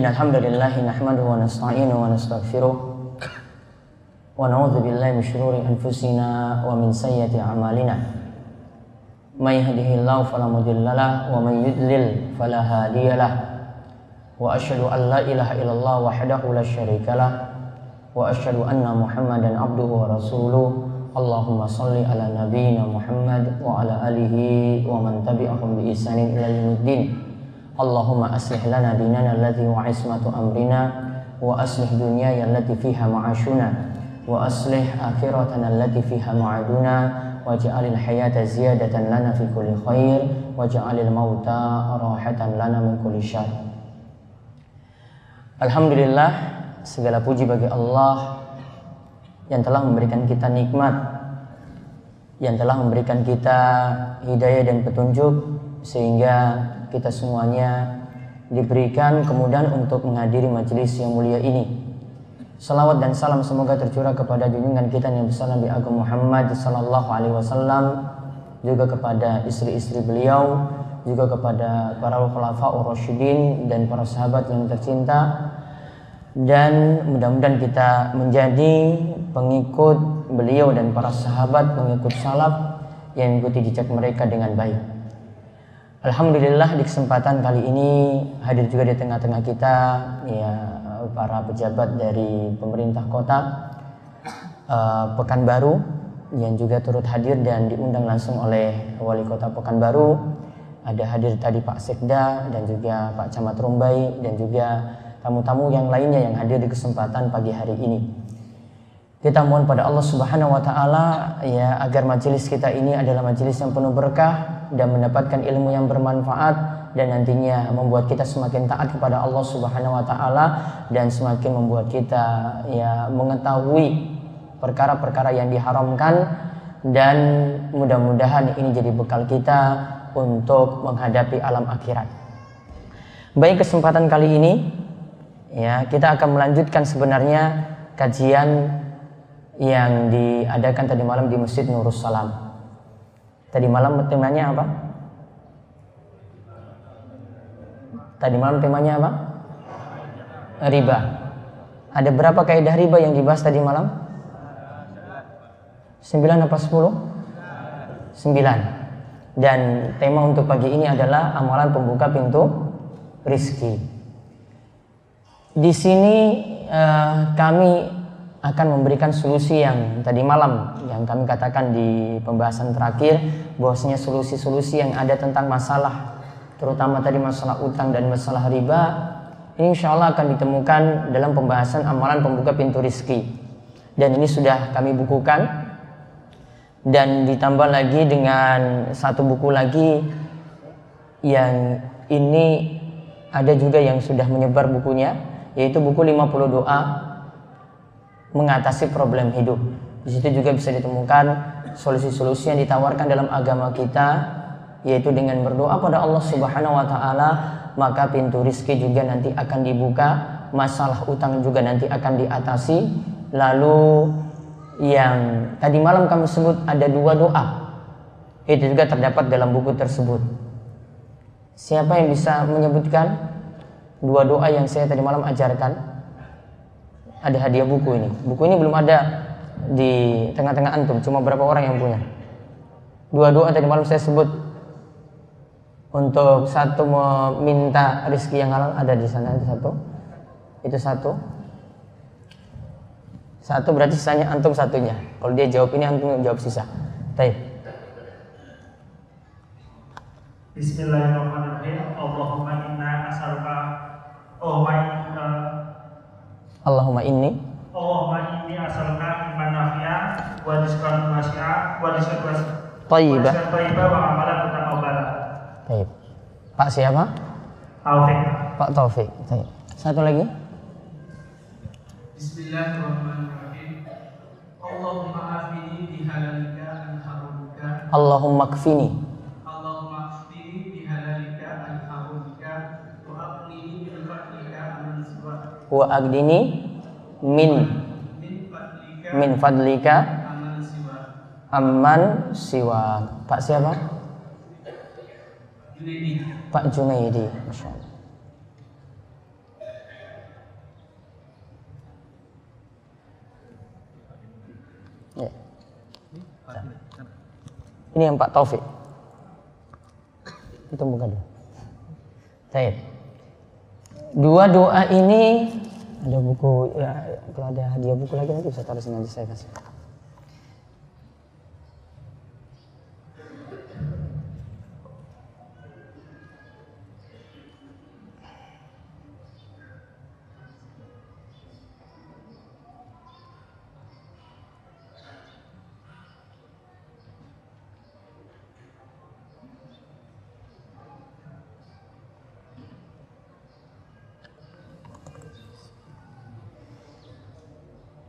Nahmaduhu wa nasta'inu wa nastaghfiruh wa na'udzu billahi min shururi anfusina wa min sayyiati a'malina may yahdihillahu fala mudhillalah wa may yudlil fala hadiyalah wa asyhadu an la ilaha illallah wahdahu la syarikalah wa asyhadu anna muhammadan abduhu wa rasuluh Allahumma salli ala nabiyyina Muhammad wa ala alihi wa man tabi'ahum bi ihsanin ila yaumiddin. Allahumma aslih lana dinana alladhi wa ismatu amrina wa aslih dunyaya allati fiha ma'ashuna wa aslih akhiratana allati fiha ma'aduna waj'alil hayata ziyadatan lana fi kulli khair waj'alil mauta rahatan lana min kulli syarr. Alhamdulillah segala puji bagi Allah yang telah memberikan kita nikmat, yang telah memberikan kita hidayah dan petunjuk sehingga kita semuanya diberikan kemudahan untuk menghadiri majelis yang mulia ini. Salawat dan salam semoga tercurah kepada junjungan kita yang besar Nabi Agung Muhammad sallallahu alaihi wasallam juga kepada istri-istri beliau juga kepada para khulafaur rasyidin dan para sahabat yang tercinta dan mudah-mudahan kita menjadi pengikut beliau dan para sahabat pengikut salaf yang mengikuti jejak mereka dengan baik. Alhamdulillah di kesempatan kali ini hadir juga di tengah-tengah kita ya para pejabat dari pemerintah kota uh, Pekanbaru yang juga turut hadir dan diundang langsung oleh wali kota Pekanbaru. Ada hadir tadi Pak Sekda dan juga Pak Camat Rumbai dan juga tamu-tamu yang lainnya yang hadir di kesempatan pagi hari ini. Kita mohon pada Allah Subhanahu wa taala ya agar majelis kita ini adalah majelis yang penuh berkah dan mendapatkan ilmu yang bermanfaat dan nantinya membuat kita semakin taat kepada Allah Subhanahu wa taala dan semakin membuat kita ya mengetahui perkara-perkara yang diharamkan dan mudah-mudahan ini jadi bekal kita untuk menghadapi alam akhirat. Baik kesempatan kali ini ya kita akan melanjutkan sebenarnya kajian yang diadakan tadi malam di Masjid Nurus Salam. Tadi malam temanya apa? Tadi malam temanya apa? Riba. Ada berapa kaidah riba yang dibahas tadi malam? 9 apa 10? 9. Dan tema untuk pagi ini adalah amalan pembuka pintu rizki. Di sini uh, kami akan memberikan solusi yang tadi malam yang kami katakan di pembahasan terakhir bahwasanya solusi-solusi yang ada tentang masalah terutama tadi masalah utang dan masalah riba ini insya Allah akan ditemukan dalam pembahasan amalan pembuka pintu rizki. Dan ini sudah kami bukukan. Dan ditambah lagi dengan satu buku lagi yang ini ada juga yang sudah menyebar bukunya yaitu buku 50 doa mengatasi problem hidup. Di situ juga bisa ditemukan solusi-solusi yang ditawarkan dalam agama kita yaitu dengan berdoa pada Allah Subhanahu wa taala maka pintu rizki juga nanti akan dibuka, masalah utang juga nanti akan diatasi. Lalu yang tadi malam kami sebut ada dua doa. Itu juga terdapat dalam buku tersebut. Siapa yang bisa menyebutkan dua doa yang saya tadi malam ajarkan? Ada hadiah buku ini. Buku ini belum ada di tengah-tengah antum, cuma berapa orang yang punya. Dua doa tadi malam saya sebut untuk satu meminta rezeki yang halal ada di sana itu satu. Itu satu. Satu berarti sisanya antum satunya. Kalau dia jawab ini antum jawab sisa. Baik. Bismillahirrahmanirrahim. Allahumma inna as'aluka oh Allahumma inni Allahumma inni as'aluka iman nafi'a wa rizqan wasi'a wa rizqan Tayyibah wa amalan mutaqabbala Baik Pak siapa? Taufik Pak Taufik Baik. Satu lagi. Bismillahirrahmanirrahim. Allahumma afini bihalalika an harumika. Allahumma kfini. Wa agdini min Min fadlika amman siwa. Pak siapa? Junaidi. Pak Junaidi. Masya Allah. Ya. Ini yang Pak Taufik. Kita buka dulu. Baik. Dua doa ini ada buku ya kalau ada hadiah buku lagi nanti bisa taruh sini nanti saya kasih.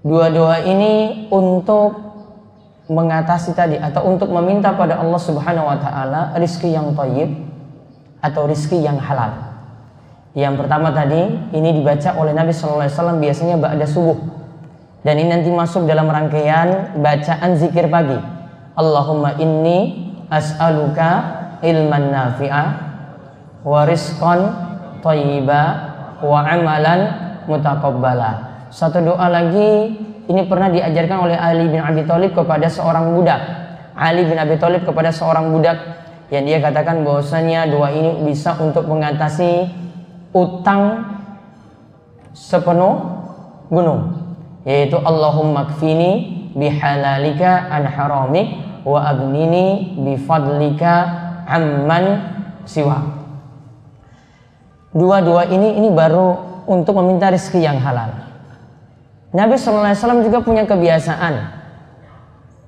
Dua doa ini untuk mengatasi tadi atau untuk meminta pada Allah Subhanahu wa taala rizki yang thayyib atau rizki yang halal. Yang pertama tadi ini dibaca oleh Nabi Shallallahu alaihi wasallam biasanya ba'da subuh. Dan ini nanti masuk dalam rangkaian bacaan zikir pagi. Allahumma inni as'aluka ilman nafi'a wa rizqan thayyiba wa amalan mutaqabbala. Satu doa lagi ini pernah diajarkan oleh Ali bin Abi Thalib kepada seorang budak. Ali bin Abi Thalib kepada seorang budak yang dia katakan bahwasanya doa ini bisa untuk mengatasi utang sepenuh gunung yaitu Allahumma kfini bihalalika an haramik wa agnini bifadlika amman siwa dua-dua ini ini baru untuk meminta rezeki yang halal Nabi SAW juga punya kebiasaan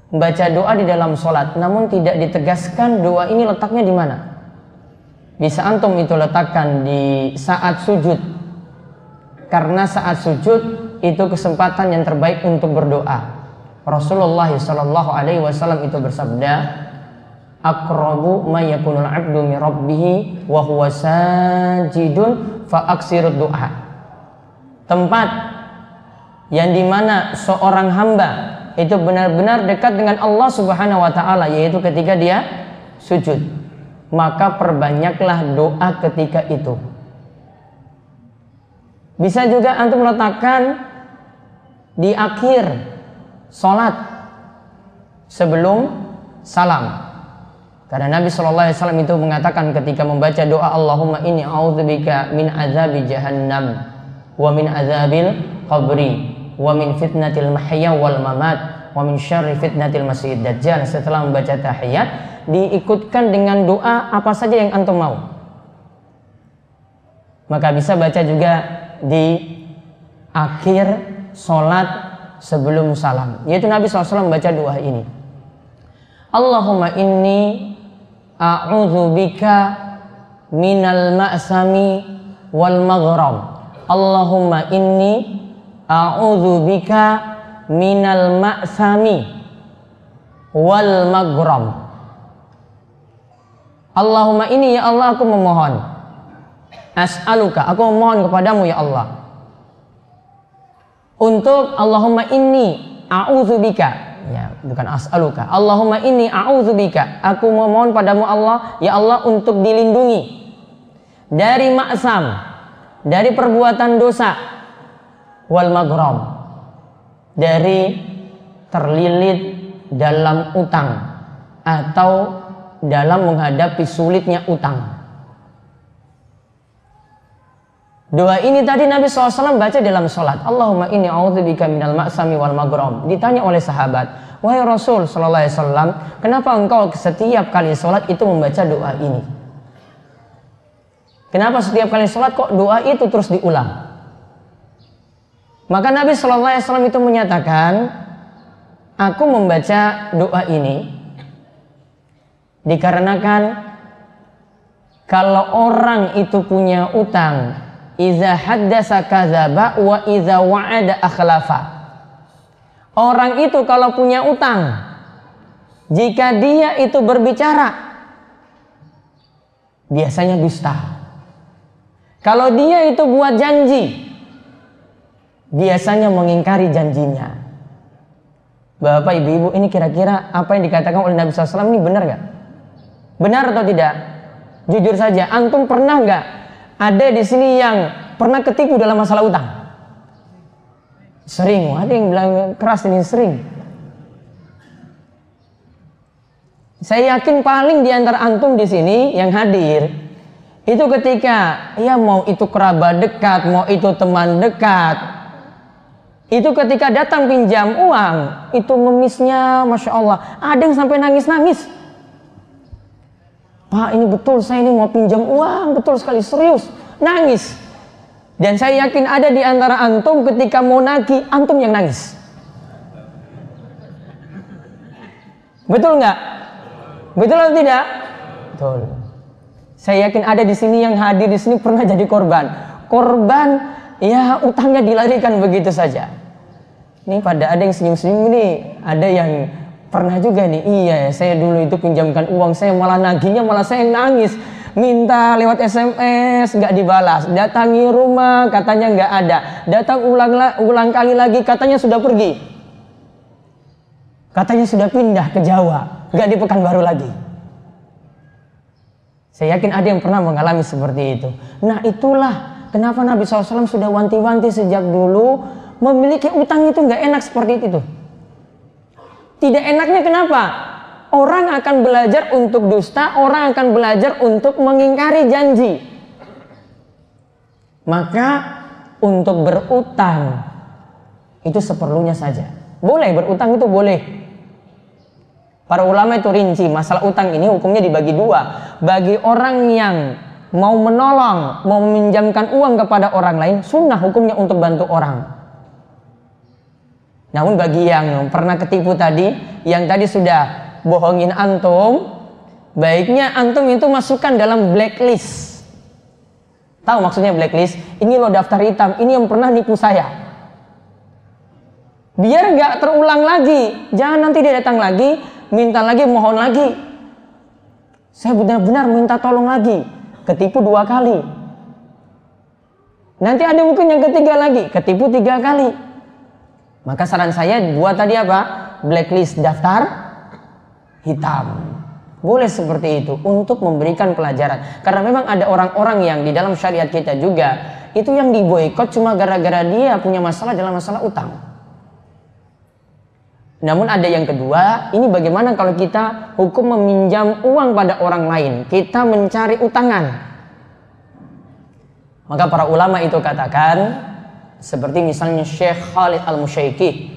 membaca doa di dalam sholat, namun tidak ditegaskan doa ini letaknya di mana. Bisa antum itu letakkan di saat sujud, karena saat sujud itu kesempatan yang terbaik untuk berdoa. Rasulullah Shallallahu Alaihi Wasallam itu bersabda, "Akrabu ma yakunul abdu min rabbih wa sajidun fa doa." Tempat yang di mana seorang hamba itu benar-benar dekat dengan Allah Subhanahu wa taala yaitu ketika dia sujud. Maka perbanyaklah doa ketika itu. Bisa juga antum letakkan di akhir sholat sebelum salam. Karena Nabi Shallallahu Alaihi Wasallam itu mengatakan ketika membaca doa Allahumma inni a'udzubika min azabi jahannam wa min azabil qabri wa min fitnatil mahya wal mamat wa min syarri fitnatil masih dajjal. Setelah membaca tahiyat diikutkan dengan doa apa saja yang antum mau. Maka bisa baca juga di akhir sholat sebelum salam. Yaitu Nabi SAW membaca doa ini. Allahumma inni a'udzubika minal ma'sami wal maghrab. Allahumma inni A'udzu bika minal ma'sami wal maghram. Allahumma ini ya Allah aku memohon. As'aluka, aku memohon kepadamu ya Allah. Untuk Allahumma inni a'udzu bika. Ya, bukan as'aluka. Allahumma inni a'udzu bika. Aku memohon padamu Allah, ya Allah untuk dilindungi dari maksam, dari perbuatan dosa, wal maghram dari terlilit dalam utang atau dalam menghadapi sulitnya utang. Doa ini tadi Nabi SAW baca dalam sholat. Allahumma inni a'udzubika minal ma'sami wal maghram. Ditanya oleh sahabat, wahai Rasul Sallallahu Alaihi Wasallam, kenapa engkau setiap kali sholat itu membaca doa ini? Kenapa setiap kali sholat kok doa itu terus diulang? Maka Nabi Shallallahu Alaihi Wasallam itu menyatakan, aku membaca doa ini dikarenakan kalau orang itu punya utang iza haddasa kadzaba wa iza wa'ada akhlafa. Orang itu kalau punya utang, jika dia itu berbicara, biasanya dusta. Kalau dia itu buat janji, biasanya mengingkari janjinya. Bapak, ibu-ibu, ini kira-kira apa yang dikatakan oleh Nabi SAW ini benar nggak? Benar atau tidak? Jujur saja, antum pernah nggak ada di sini yang pernah ketipu dalam masalah utang? Sering, ada yang bilang keras ini sering. Saya yakin paling di antara antum di sini yang hadir itu ketika ya mau itu kerabat dekat, mau itu teman dekat, itu ketika datang pinjam uang, itu memisnya, masya Allah, ada yang sampai nangis-nangis. Pak ini betul saya ini mau pinjam uang. Betul sekali serius. Nangis. Dan saya yakin ada di antara antum ketika mau nagih antum yang nangis. Betul nggak? Betul atau tidak? Betul. Saya yakin ada di sini yang hadir di sini pernah jadi korban. Korban ya utangnya dilarikan begitu saja ini pada ada yang senyum-senyum ini ada yang Pernah juga nih, iya ya, saya dulu itu pinjamkan uang, saya malah nagihnya malah saya nangis. Minta lewat SMS, nggak dibalas. Datangi rumah, katanya nggak ada. Datang ulang, ulang kali lagi, katanya sudah pergi. Katanya sudah pindah ke Jawa, nggak di Pekanbaru lagi. Saya yakin ada yang pernah mengalami seperti itu. Nah itulah kenapa Nabi SAW sudah wanti-wanti sejak dulu memiliki utang itu nggak enak seperti itu. Tidak enaknya kenapa? Orang akan belajar untuk dusta, orang akan belajar untuk mengingkari janji. Maka untuk berutang itu seperlunya saja. Boleh berutang itu boleh. Para ulama itu rinci masalah utang ini hukumnya dibagi dua. Bagi orang yang mau menolong, mau meminjamkan uang kepada orang lain, sunnah hukumnya untuk bantu orang. Namun bagi yang pernah ketipu tadi, yang tadi sudah bohongin antum, baiknya antum itu masukkan dalam blacklist. Tahu maksudnya blacklist? Ini lo daftar hitam, ini yang pernah nipu saya. Biar nggak terulang lagi, jangan nanti dia datang lagi, minta lagi, mohon lagi. Saya benar-benar minta tolong lagi, ketipu dua kali. Nanti ada mungkin yang ketiga lagi, ketipu tiga kali. Maka saran saya buat tadi apa? Blacklist daftar hitam. Boleh seperti itu untuk memberikan pelajaran. Karena memang ada orang-orang yang di dalam syariat kita juga itu yang diboykot cuma gara-gara dia punya masalah dalam masalah utang. Namun ada yang kedua, ini bagaimana kalau kita hukum meminjam uang pada orang lain, kita mencari utangan. Maka para ulama itu katakan, seperti misalnya Syekh Khalid Al-Musyaiki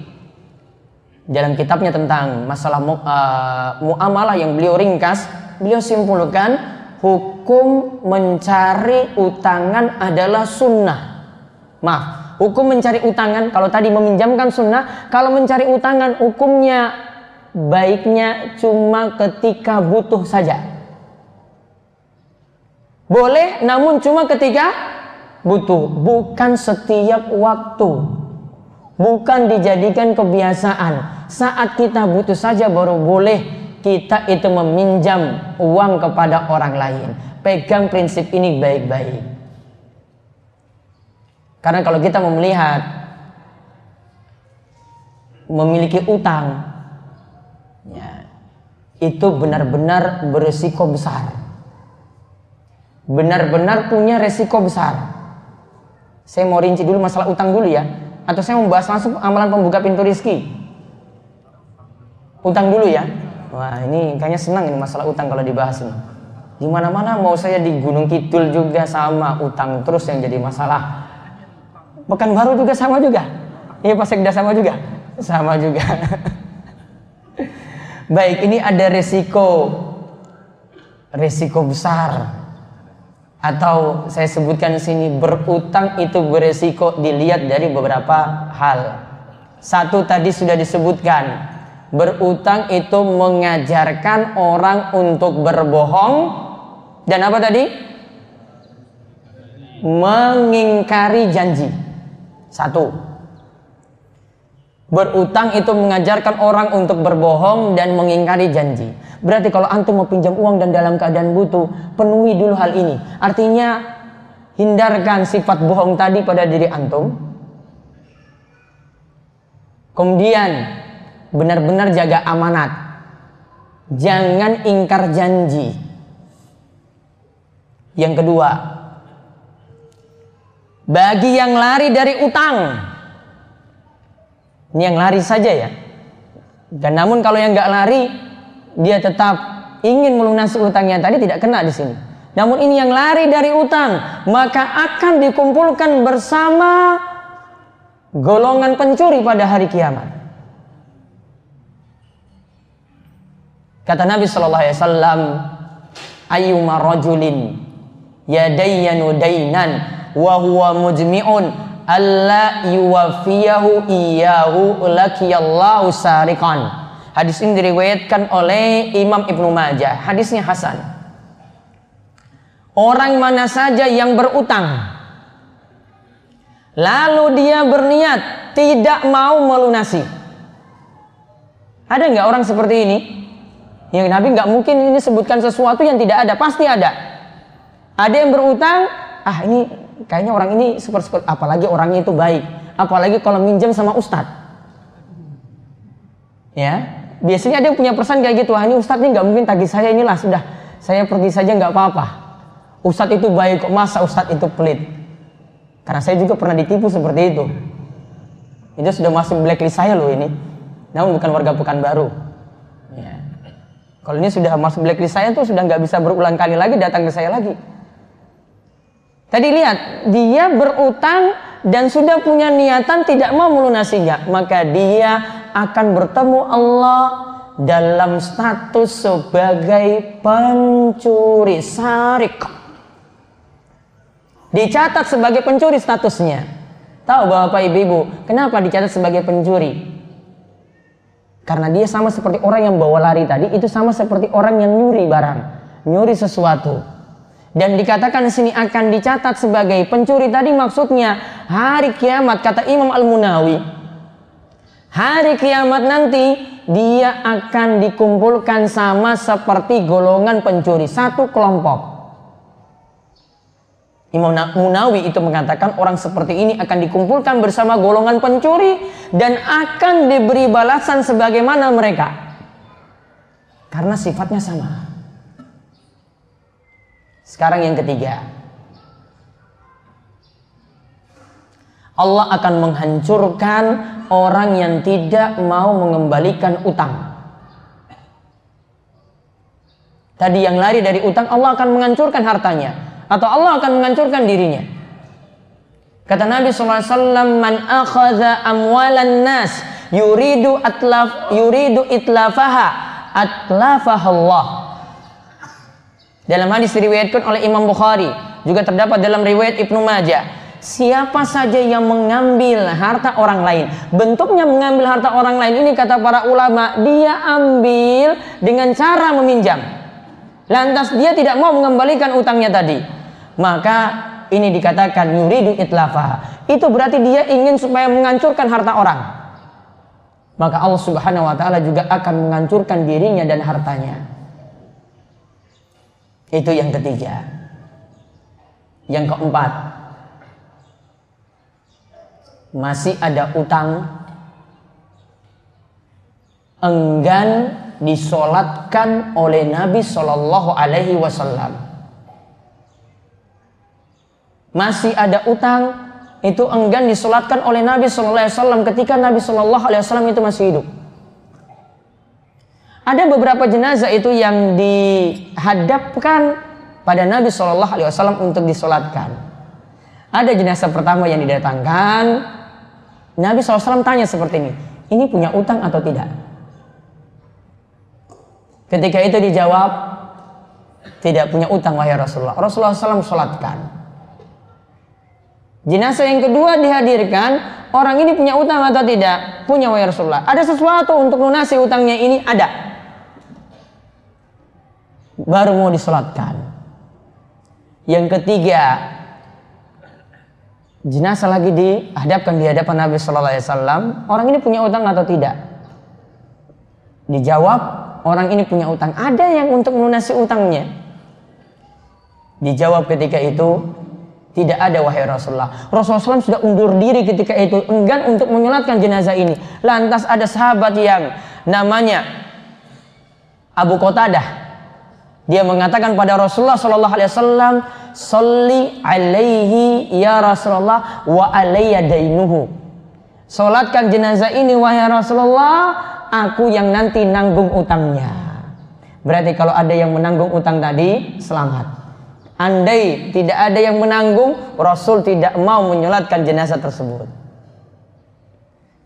dalam kitabnya tentang masalah uh, muamalah yang beliau ringkas, beliau simpulkan hukum mencari utangan adalah sunnah. Maaf, hukum mencari utangan kalau tadi meminjamkan sunnah, kalau mencari utangan hukumnya baiknya cuma ketika butuh saja. Boleh, namun cuma ketika butuh, bukan setiap waktu. Bukan dijadikan kebiasaan. Saat kita butuh saja baru boleh kita itu meminjam uang kepada orang lain. Pegang prinsip ini baik-baik. Karena kalau kita mau melihat memiliki utang, ya, itu benar-benar berisiko besar. Benar-benar punya resiko besar. Saya mau rinci dulu masalah utang dulu ya. Atau saya mau bahas langsung amalan pembuka pintu rizki. Utang dulu ya. Wah ini kayaknya senang ini masalah utang kalau dibahas ini. Di mana-mana mau saya di Gunung Kidul juga sama utang terus yang jadi masalah. Pekan baru juga sama juga. Iya Sekda sama juga. Sama juga. Baik, ini ada resiko resiko besar atau saya sebutkan di sini berutang itu beresiko dilihat dari beberapa hal. Satu tadi sudah disebutkan, berutang itu mengajarkan orang untuk berbohong dan apa tadi? mengingkari janji. Satu. Berutang itu mengajarkan orang untuk berbohong dan mengingkari janji. Berarti kalau antum mau pinjam uang dan dalam keadaan butuh, penuhi dulu hal ini. Artinya hindarkan sifat bohong tadi pada diri antum. Kemudian benar-benar jaga amanat. Jangan ingkar janji. Yang kedua, bagi yang lari dari utang, ini yang lari saja ya. Dan namun kalau yang nggak lari, dia tetap ingin melunasi utangnya tadi tidak kena di sini. Namun ini yang lari dari utang, maka akan dikumpulkan bersama golongan pencuri pada hari kiamat. Kata Nabi Shallallahu Alaihi Wasallam, "Ayyuma rajulin wa huwa mujmi'un alla yuwafiyahu iyahu lakiyallahu sariqan. Hadis ini diriwayatkan oleh Imam Ibnu Majah. Hadisnya Hasan. Orang mana saja yang berutang lalu dia berniat tidak mau melunasi. Ada nggak orang seperti ini? Yang Nabi nggak mungkin ini sebutkan sesuatu yang tidak ada, pasti ada. Ada yang berutang, ah ini kayaknya orang ini super super apalagi orangnya itu baik. Apalagi kalau minjem sama ustadz ya biasanya dia punya pesan kayak gitu. Ah ini ustadz ini nggak mungkin tagih saya inilah sudah. Saya pergi saja nggak apa-apa. Ustadz itu baik kok. Masa ustadz itu pelit? Karena saya juga pernah ditipu seperti itu. Itu sudah masuk blacklist saya loh ini. Namun bukan warga Pekanbaru. Ya. kalau ini sudah masuk blacklist saya tuh sudah nggak bisa berulang kali lagi datang ke saya lagi Tadi lihat, dia berutang dan sudah punya niatan tidak mau melunasinya, maka dia akan bertemu Allah dalam status sebagai pencuri sarik. Dicatat sebagai pencuri statusnya. Tahu Bapak Ibu-ibu, kenapa dicatat sebagai pencuri? Karena dia sama seperti orang yang bawa lari tadi, itu sama seperti orang yang nyuri barang, nyuri sesuatu. Dan dikatakan di sini akan dicatat sebagai pencuri tadi maksudnya hari kiamat kata Imam Al-Munawi. Hari kiamat nanti dia akan dikumpulkan sama seperti golongan pencuri satu kelompok. Imam Munawi itu mengatakan orang seperti ini akan dikumpulkan bersama golongan pencuri dan akan diberi balasan sebagaimana mereka. Karena sifatnya sama. Sekarang yang ketiga. Allah akan menghancurkan orang yang tidak mau mengembalikan utang. Tadi yang lari dari utang Allah akan menghancurkan hartanya atau Allah akan menghancurkan dirinya. Kata Nabi SAW, "Man akhadha amwalan nas yuridu atlaf yuridu itlafaha atlafahallah." Dalam hadis diriwayatkan oleh Imam Bukhari, juga terdapat dalam riwayat Ibnu Majah. Siapa saja yang mengambil harta orang lain, bentuknya mengambil harta orang lain ini kata para ulama, dia ambil dengan cara meminjam. Lantas dia tidak mau mengembalikan utangnya tadi. Maka ini dikatakan yuridu itlafa. Itu berarti dia ingin supaya menghancurkan harta orang. Maka Allah Subhanahu wa taala juga akan menghancurkan dirinya dan hartanya. Itu yang ketiga. Yang keempat, masih ada utang enggan disolatkan oleh Nabi Shallallahu Alaihi Wasallam. Masih ada utang itu enggan disolatkan oleh Nabi Shallallahu Alaihi Wasallam ketika Nabi Shallallahu Alaihi Wasallam itu masih hidup. Ada beberapa jenazah itu yang dihadapkan pada Nabi Shallallahu Alaihi Wasallam untuk disolatkan. Ada jenazah pertama yang didatangkan, Nabi SAW tanya seperti ini, ini punya utang atau tidak? Ketika itu dijawab, tidak punya utang wahai Rasulullah. Rasulullah SAW sholatkan. Jenazah yang kedua dihadirkan, orang ini punya utang atau tidak? Punya wahai Rasulullah. Ada sesuatu untuk lunasi utangnya ini? Ada baru mau disolatkan. Yang ketiga, jenazah lagi dihadapkan di hadapan Nabi Shallallahu Alaihi Wasallam, orang ini punya utang atau tidak? Dijawab, orang ini punya utang. Ada yang untuk melunasi utangnya. Dijawab ketika itu, tidak ada wahai Rasulullah. Rasulullah SAW sudah undur diri ketika itu, enggan untuk menyolatkan jenazah ini. Lantas ada sahabat yang namanya Abu Qatadah. Dia mengatakan pada Rasulullah Sallallahu Alaihi Wasallam, Salli alaihi ya Rasulullah wa alayya dainuhu. Salatkan jenazah ini wahai Rasulullah, aku yang nanti nanggung utangnya. Berarti kalau ada yang menanggung utang tadi, selamat. Andai tidak ada yang menanggung, Rasul tidak mau menyolatkan jenazah tersebut.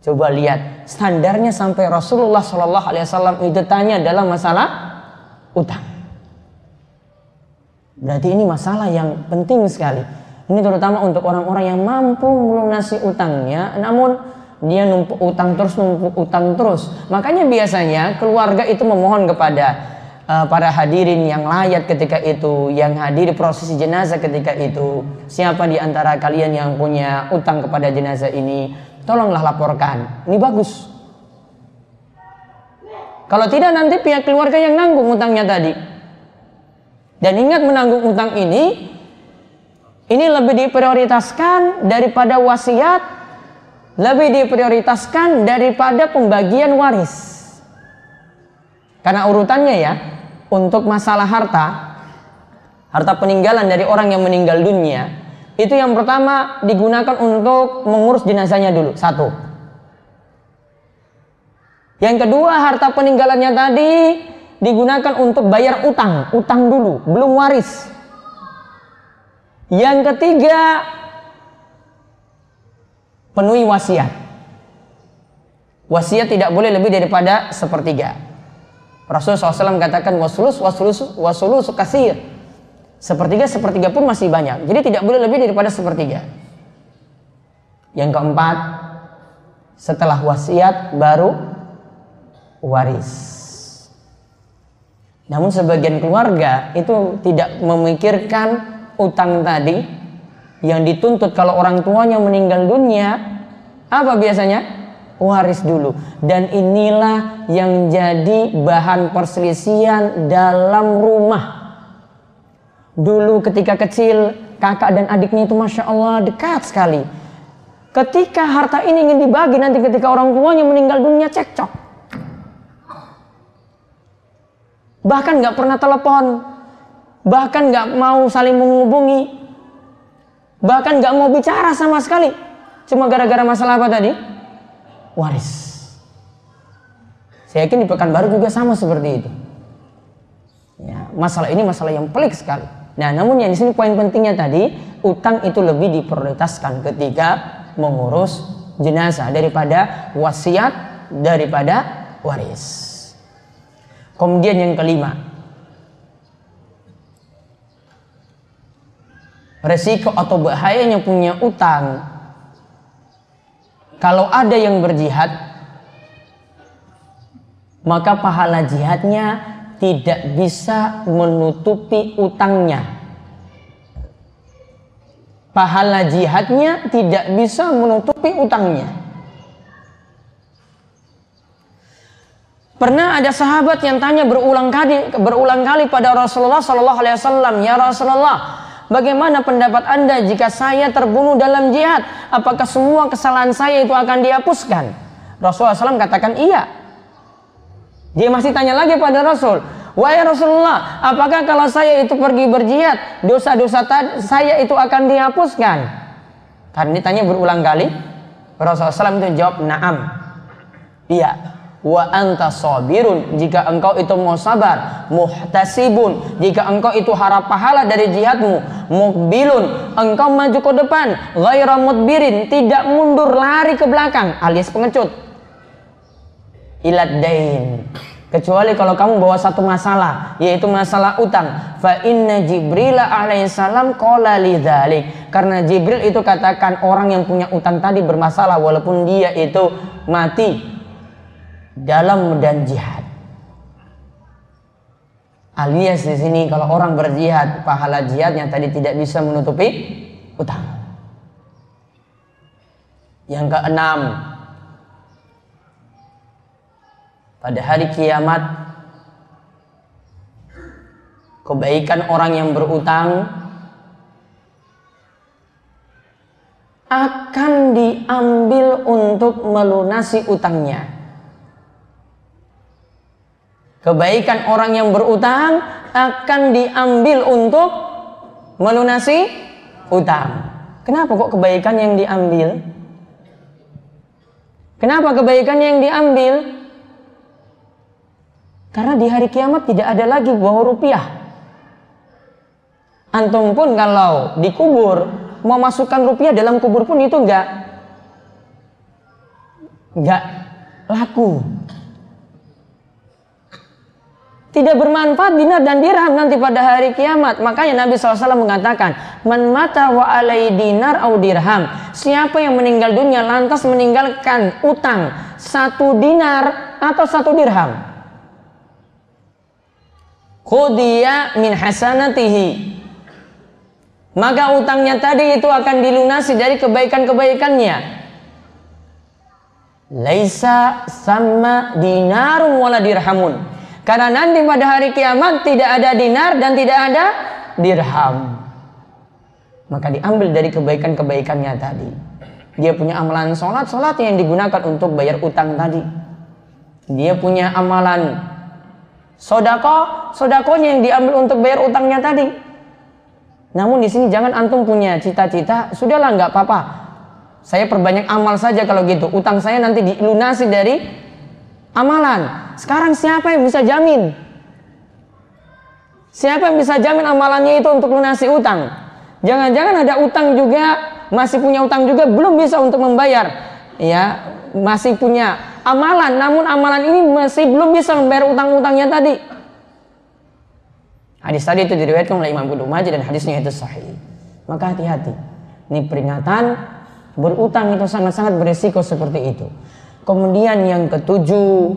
Coba lihat standarnya sampai Rasulullah Shallallahu Alaihi Wasallam itu tanya dalam masalah utang. Berarti ini masalah yang penting sekali. Ini terutama untuk orang-orang yang mampu melunasi utangnya, namun dia numpuk utang terus, numpuk utang terus. Makanya biasanya keluarga itu memohon kepada uh, para hadirin yang layak ketika itu, yang hadir prosesi jenazah ketika itu. Siapa di antara kalian yang punya utang kepada jenazah ini, tolonglah laporkan. Ini bagus. Kalau tidak nanti pihak keluarga yang nanggung utangnya tadi. Dan ingat menanggung utang ini ini lebih diprioritaskan daripada wasiat, lebih diprioritaskan daripada pembagian waris. Karena urutannya ya, untuk masalah harta, harta peninggalan dari orang yang meninggal dunia, itu yang pertama digunakan untuk mengurus jenazahnya dulu, satu. Yang kedua, harta peninggalannya tadi digunakan untuk bayar utang, utang dulu, belum waris. Yang ketiga, penuhi wasiat. Wasiat tidak boleh lebih daripada sepertiga. Rasulullah SAW katakan wasulus wasulus wasulus kasir. Sepertiga sepertiga pun masih banyak. Jadi tidak boleh lebih daripada sepertiga. Yang keempat, setelah wasiat baru waris. Namun sebagian keluarga itu tidak memikirkan utang tadi yang dituntut kalau orang tuanya meninggal dunia apa biasanya? Waris dulu. Dan inilah yang jadi bahan perselisihan dalam rumah. Dulu ketika kecil kakak dan adiknya itu Masya Allah dekat sekali. Ketika harta ini ingin dibagi nanti ketika orang tuanya meninggal dunia cekcok. Bahkan nggak pernah telepon, bahkan nggak mau saling menghubungi, bahkan nggak mau bicara sama sekali, cuma gara-gara masalah apa tadi? Waris. Saya yakin di Pekanbaru juga sama seperti itu. Ya, masalah ini masalah yang pelik sekali. Nah, namun yang di sini poin pentingnya tadi, utang itu lebih diprioritaskan ketika mengurus jenazah daripada wasiat daripada waris. Kemudian yang kelima, resiko atau bahayanya punya utang. Kalau ada yang berjihad, maka pahala jihadnya tidak bisa menutupi utangnya. Pahala jihadnya tidak bisa menutupi utangnya. Pernah ada sahabat yang tanya berulang kali berulang kali pada Rasulullah Shallallahu Alaihi Wasallam, ya Rasulullah, bagaimana pendapat anda jika saya terbunuh dalam jihad? Apakah semua kesalahan saya itu akan dihapuskan? Rasulullah SAW katakan iya. Dia masih tanya lagi pada Rasul, Wahai Rasulullah, apakah kalau saya itu pergi berjihad, dosa-dosa saya itu akan dihapuskan? Karena ditanya berulang kali, Rasulullah SAW itu jawab, naam. Iya wa anta sabirun. Jika engkau itu mau sabar muhtasibun. Jika engkau itu harap pahala dari jihadmu mukbilun. Engkau maju ke depan ghaira mudbirin. Tidak mundur lari ke belakang alias pengecut. Ilad dain. Kecuali kalau kamu bawa satu masalah yaitu masalah utang. Fa inna jibril alaihissalam qala lidzalik karena jibril itu katakan orang yang punya utang tadi bermasalah walaupun dia itu mati dalam medan jihad. Alias di sini kalau orang berjihad, pahala jihadnya tadi tidak bisa menutupi utang. Yang keenam, pada hari kiamat kebaikan orang yang berutang akan diambil untuk melunasi utangnya. Kebaikan orang yang berutang akan diambil untuk melunasi utang. Kenapa kok kebaikan yang diambil? Kenapa kebaikan yang diambil? Karena di hari kiamat tidak ada lagi bawa rupiah. Antum pun kalau dikubur mau masukkan rupiah dalam kubur pun itu enggak enggak laku. Tidak bermanfaat dinar dan dirham nanti pada hari kiamat. Makanya Nabi SAW mengatakan, Man mata wa alai dinar au dirham. Siapa yang meninggal dunia lantas meninggalkan utang satu dinar atau satu dirham. Khudiya min hasanatihi maka utangnya tadi itu akan dilunasi dari kebaikan-kebaikannya. Laisa sama dinarun wala dirhamun. Karena nanti pada hari kiamat tidak ada dinar dan tidak ada dirham. Maka diambil dari kebaikan-kebaikannya tadi. Dia punya amalan sholat, sholat yang digunakan untuk bayar utang tadi. Dia punya amalan sodako, sodakonya yang diambil untuk bayar utangnya tadi namun di sini jangan antum punya cita-cita, sudahlah nggak apa-apa. Saya perbanyak amal saja kalau gitu. Utang saya nanti dilunasi dari amalan. Sekarang siapa yang bisa jamin? Siapa yang bisa jamin amalannya itu untuk lunasi utang? Jangan-jangan ada utang juga, masih punya utang juga belum bisa untuk membayar. Ya, masih punya amalan, namun amalan ini masih belum bisa membayar utang-utangnya tadi. Hadis tadi itu diriwayatkan oleh Imam Ibnu Majah dan hadisnya itu sahih. Maka hati-hati. Ini peringatan berutang itu sangat-sangat beresiko seperti itu. Kemudian yang ketujuh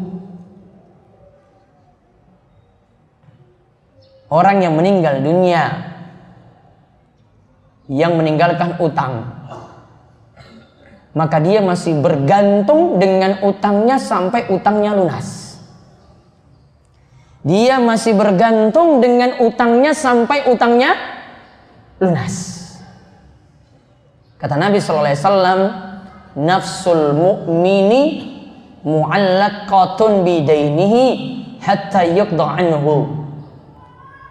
orang yang meninggal dunia yang meninggalkan utang maka dia masih bergantung dengan utangnya sampai utangnya lunas. Dia masih bergantung dengan utangnya sampai utangnya lunas. Kata Nabi sallallahu alaihi wasallam, nafsul mu'mini mu'allaqatun bidainihi hatta yuqda.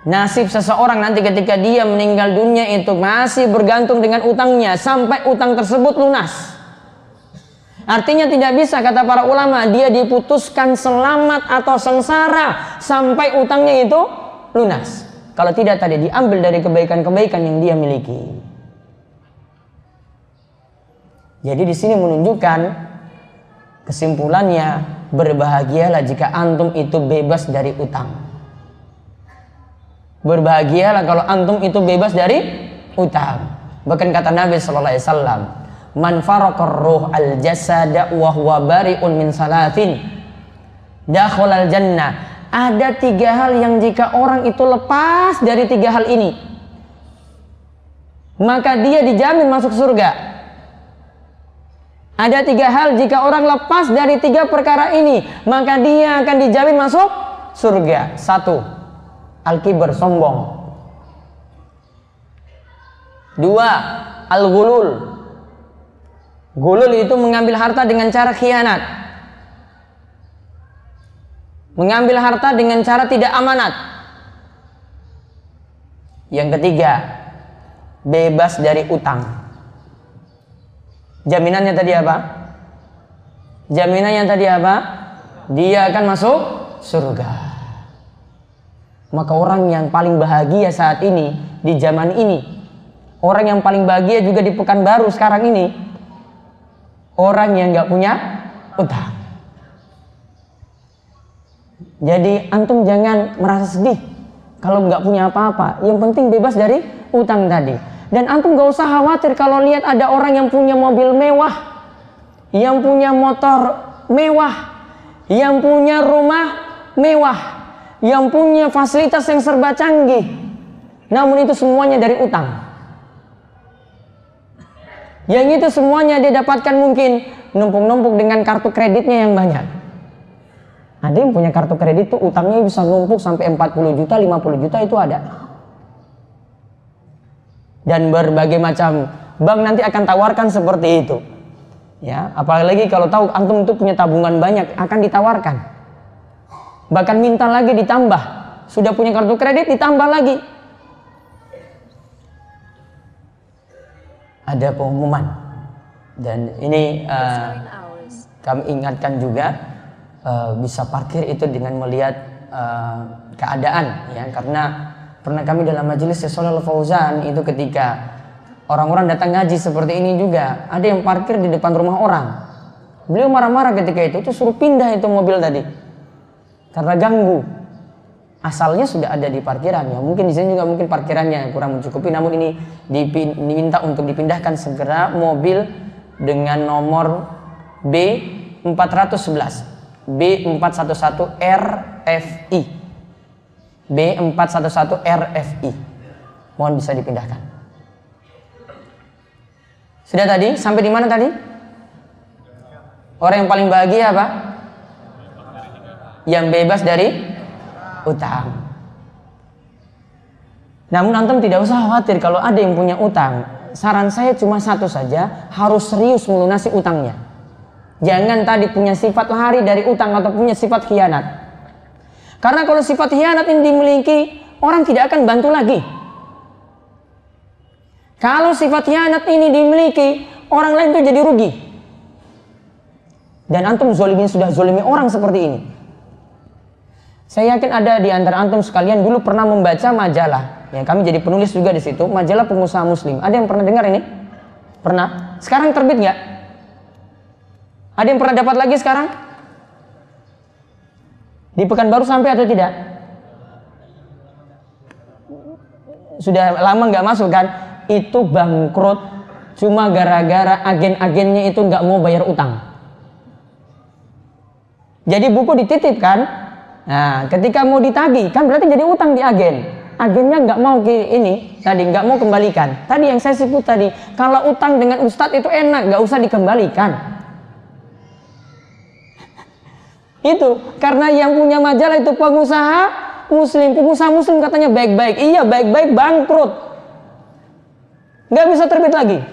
Nasib seseorang nanti ketika dia meninggal dunia itu masih bergantung dengan utangnya sampai utang tersebut lunas. Artinya tidak bisa kata para ulama dia diputuskan selamat atau sengsara sampai utangnya itu lunas. Kalau tidak tadi diambil dari kebaikan-kebaikan yang dia miliki. Jadi di sini menunjukkan kesimpulannya berbahagialah jika antum itu bebas dari utang. Berbahagialah kalau antum itu bebas dari utang. Bahkan kata Nabi Sallallahu Alaihi Wasallam, man farakar ruh al jasada wa huwa bari'un min salatin al jannah ada tiga hal yang jika orang itu lepas dari tiga hal ini maka dia dijamin masuk surga. Ada tiga hal jika orang lepas dari tiga perkara ini maka dia akan dijamin masuk surga. Satu al-kibar sombong dua al-gulul Gulul itu mengambil harta dengan cara khianat. Mengambil harta dengan cara tidak amanat. Yang ketiga, bebas dari utang. Jaminannya tadi apa? Jaminannya tadi apa? Dia akan masuk surga. Maka orang yang paling bahagia saat ini di zaman ini, orang yang paling bahagia juga di Pekanbaru sekarang ini, orang yang nggak punya utang. Jadi antum jangan merasa sedih kalau nggak punya apa-apa. Yang penting bebas dari utang tadi. Dan antum nggak usah khawatir kalau lihat ada orang yang punya mobil mewah, yang punya motor mewah, yang punya rumah mewah, yang punya fasilitas yang serba canggih. Namun itu semuanya dari utang. Yang itu semuanya dia dapatkan mungkin numpuk-numpuk dengan kartu kreditnya yang banyak. Ada yang punya kartu kredit tuh utangnya bisa numpuk sampai 40 juta, 50 juta itu ada. Dan berbagai macam bank nanti akan tawarkan seperti itu. Ya, apalagi kalau tahu antum itu punya tabungan banyak akan ditawarkan. Bahkan minta lagi ditambah. Sudah punya kartu kredit ditambah lagi. ada pengumuman dan ini uh, kami ingatkan juga uh, bisa parkir itu dengan melihat uh, keadaan ya karena pernah kami dalam majelis Syaikh Fauzan itu ketika orang-orang datang ngaji seperti ini juga ada yang parkir di depan rumah orang beliau marah-marah ketika itu itu suruh pindah itu mobil tadi karena ganggu. Asalnya sudah ada di parkiran ya. Mungkin di sini juga mungkin parkirannya kurang mencukupi namun ini diminta untuk dipindahkan segera mobil dengan nomor B 411 B411 RFI B411 RFI mohon bisa dipindahkan. Sudah tadi? Sampai di mana tadi? Orang yang paling bahagia apa yang bebas dari utang. Namun antum tidak usah khawatir kalau ada yang punya utang. Saran saya cuma satu saja, harus serius melunasi utangnya. Jangan tadi punya sifat lari dari utang atau punya sifat khianat. Karena kalau sifat khianat ini dimiliki, orang tidak akan bantu lagi. Kalau sifat khianat ini dimiliki, orang lain itu jadi rugi. Dan antum zolimin sudah zolimi orang seperti ini. Saya yakin ada di antara antum sekalian dulu pernah membaca majalah. Ya, kami jadi penulis juga di situ, majalah pengusaha muslim. Ada yang pernah dengar ini? Pernah? Sekarang terbit nggak? Ada yang pernah dapat lagi sekarang? Di Pekanbaru sampai atau tidak? Sudah lama nggak masuk kan? Itu bangkrut cuma gara-gara agen-agennya itu nggak mau bayar utang. Jadi buku dititipkan, Nah, ketika mau ditagih, kan berarti jadi utang di agen. Agennya nggak mau ini tadi nggak mau kembalikan. Tadi yang saya sebut tadi, kalau utang dengan ustadz itu enak, nggak usah dikembalikan. itu karena yang punya majalah itu pengusaha muslim, pengusaha muslim katanya baik-baik. Iya baik-baik bangkrut, nggak bisa terbit lagi.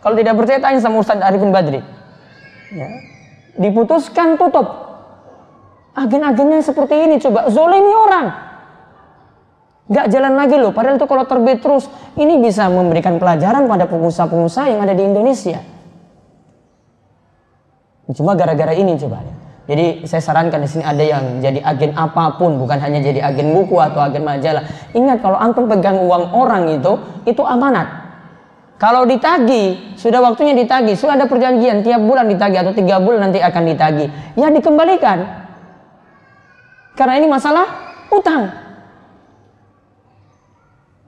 Kalau tidak percaya tanya sama Ustadz Arifin Badri. Ya. Diputuskan tutup Agen-agennya seperti ini coba zolimi orang. Gak jalan lagi loh. Padahal itu kalau terbit terus ini bisa memberikan pelajaran pada pengusaha-pengusaha yang ada di Indonesia. Cuma gara-gara ini coba. Jadi saya sarankan di sini ada yang jadi agen apa pun, bukan hanya jadi agen buku atau agen majalah. Ingat kalau antum pegang uang orang itu, itu amanat. Kalau ditagi, sudah waktunya ditagi, sudah ada perjanjian tiap bulan ditagi atau tiga bulan nanti akan ditagi, ya dikembalikan. Karena ini masalah utang.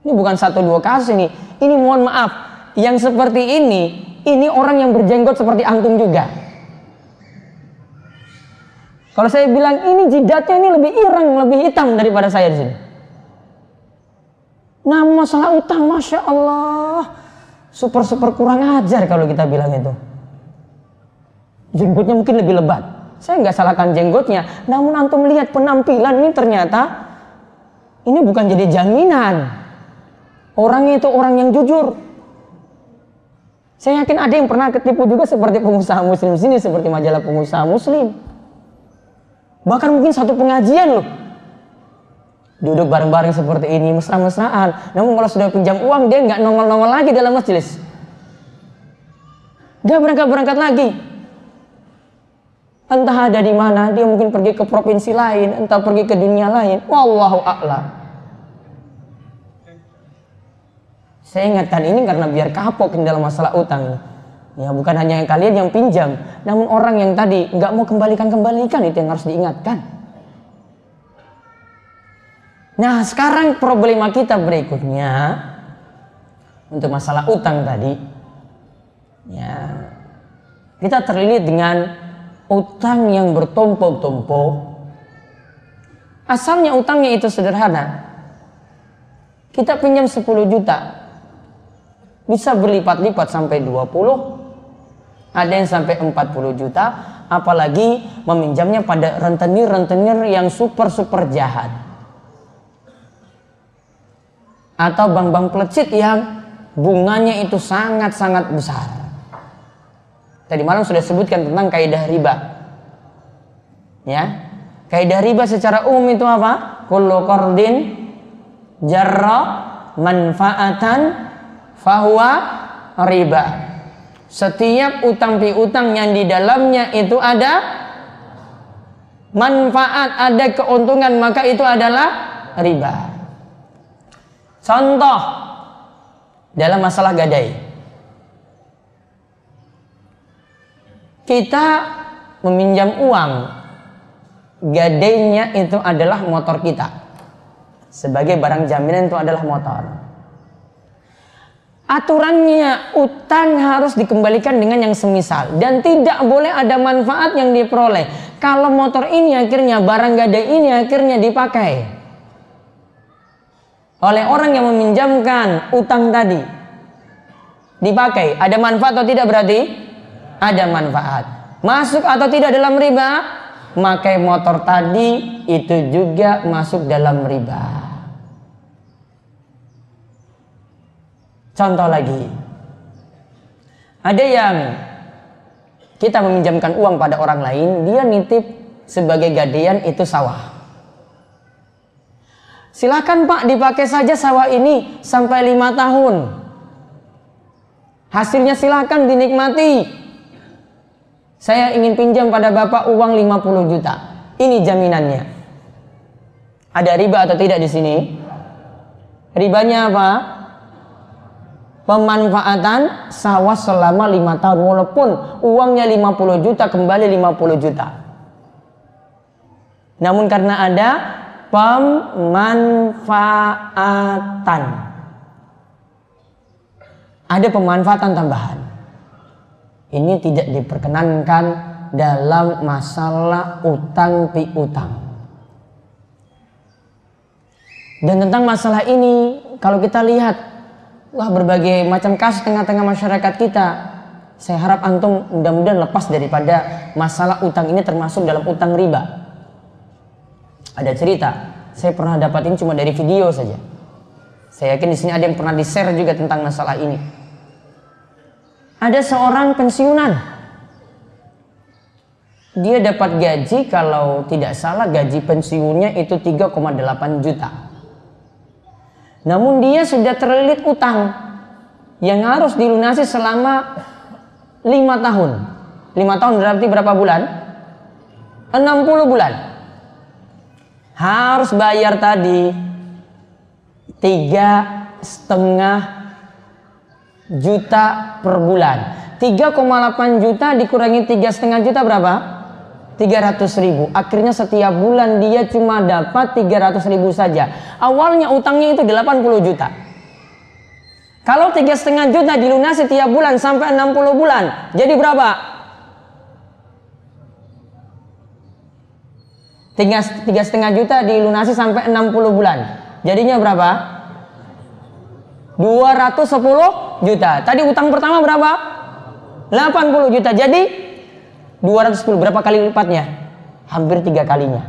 Ini bukan satu dua kasus ini. Ini mohon maaf. Yang seperti ini, ini orang yang berjenggot seperti antum juga. Kalau saya bilang ini jidatnya ini lebih irang, lebih hitam daripada saya di sini. Nah masalah utang, masya Allah, super super kurang ajar kalau kita bilang itu. Jenggotnya mungkin lebih lebat. Saya nggak salahkan jenggotnya, namun antum melihat penampilan ini ternyata ini bukan jadi jaminan. Orangnya itu orang yang jujur. Saya yakin ada yang pernah ketipu juga seperti pengusaha muslim sini, seperti majalah pengusaha muslim. Bahkan mungkin satu pengajian loh. Duduk bareng-bareng seperti ini, mesra-mesraan. Namun kalau sudah pinjam uang, dia nggak nongol-nongol lagi dalam majelis. Dia berangkat-berangkat lagi. Entah ada di mana, dia mungkin pergi ke provinsi lain, entah pergi ke dunia lain. Wallahu a'lam. Saya ingatkan ini karena biar kapok dalam masalah utang. Ya bukan hanya yang kalian yang pinjam, namun orang yang tadi nggak mau kembalikan kembalikan itu yang harus diingatkan. Nah sekarang problema kita berikutnya untuk masalah utang tadi, ya kita terlilit dengan utang yang bertumpuk-tumpuk. Asalnya utangnya itu sederhana. Kita pinjam 10 juta. Bisa berlipat-lipat sampai 20, ada yang sampai 40 juta, apalagi meminjamnya pada rentenir-rentenir yang super-super jahat. Atau bank-bank pelecit yang bunganya itu sangat-sangat besar. Tadi malam sudah sebutkan tentang kaidah riba. Ya. Kaidah riba secara umum itu apa? Kullu qardin jarra manfaatan fahuwa riba. Setiap utang piutang yang di dalamnya itu ada manfaat, ada keuntungan, maka itu adalah riba. Contoh dalam masalah gadai. Kita meminjam uang, gadainya itu adalah motor kita. Sebagai barang jaminan itu adalah motor. Aturannya utang harus dikembalikan dengan yang semisal. Dan tidak boleh ada manfaat yang diperoleh. Kalau motor ini akhirnya barang gadai ini akhirnya dipakai. Oleh orang yang meminjamkan utang tadi. Dipakai. Ada manfaat atau tidak berarti ada manfaat masuk atau tidak dalam riba makai motor tadi itu juga masuk dalam riba Contoh lagi. Ada yang kita meminjamkan uang pada orang lain, dia nitip sebagai gadaian itu sawah. Silakan Pak dipakai saja sawah ini sampai lima tahun. Hasilnya silakan dinikmati. Saya ingin pinjam pada Bapak uang 50 juta. Ini jaminannya. Ada riba atau tidak di sini? Ribanya apa? pemanfaatan sawah selama lima tahun walaupun uangnya 50 juta kembali 50 juta namun karena ada pemanfaatan ada pemanfaatan tambahan ini tidak diperkenankan dalam masalah utang piutang dan tentang masalah ini kalau kita lihat wah berbagai macam kasus tengah-tengah masyarakat kita. Saya harap antum mudah-mudahan lepas daripada masalah utang ini termasuk dalam utang riba. Ada cerita, saya pernah dapatin cuma dari video saja. Saya yakin di sini ada yang pernah di-share juga tentang masalah ini. Ada seorang pensiunan. Dia dapat gaji kalau tidak salah gaji pensiunnya itu 3,8 juta. Namun dia sudah terlilit utang yang harus dilunasi selama lima tahun. Lima tahun berarti berapa bulan? 60 bulan. Harus bayar tadi tiga setengah juta per bulan. 3,8 juta dikurangi tiga setengah juta berapa? 300 ribu. Akhirnya setiap bulan dia cuma dapat 300 ribu saja. Awalnya utangnya itu 80 juta. Kalau tiga setengah juta dilunasi tiap bulan sampai 60 bulan, jadi berapa? Tiga, tiga setengah juta dilunasi sampai 60 bulan. Jadinya berapa? 210 juta. Tadi utang pertama berapa? 80 juta. Jadi 210 berapa kali lipatnya? Hampir tiga kalinya.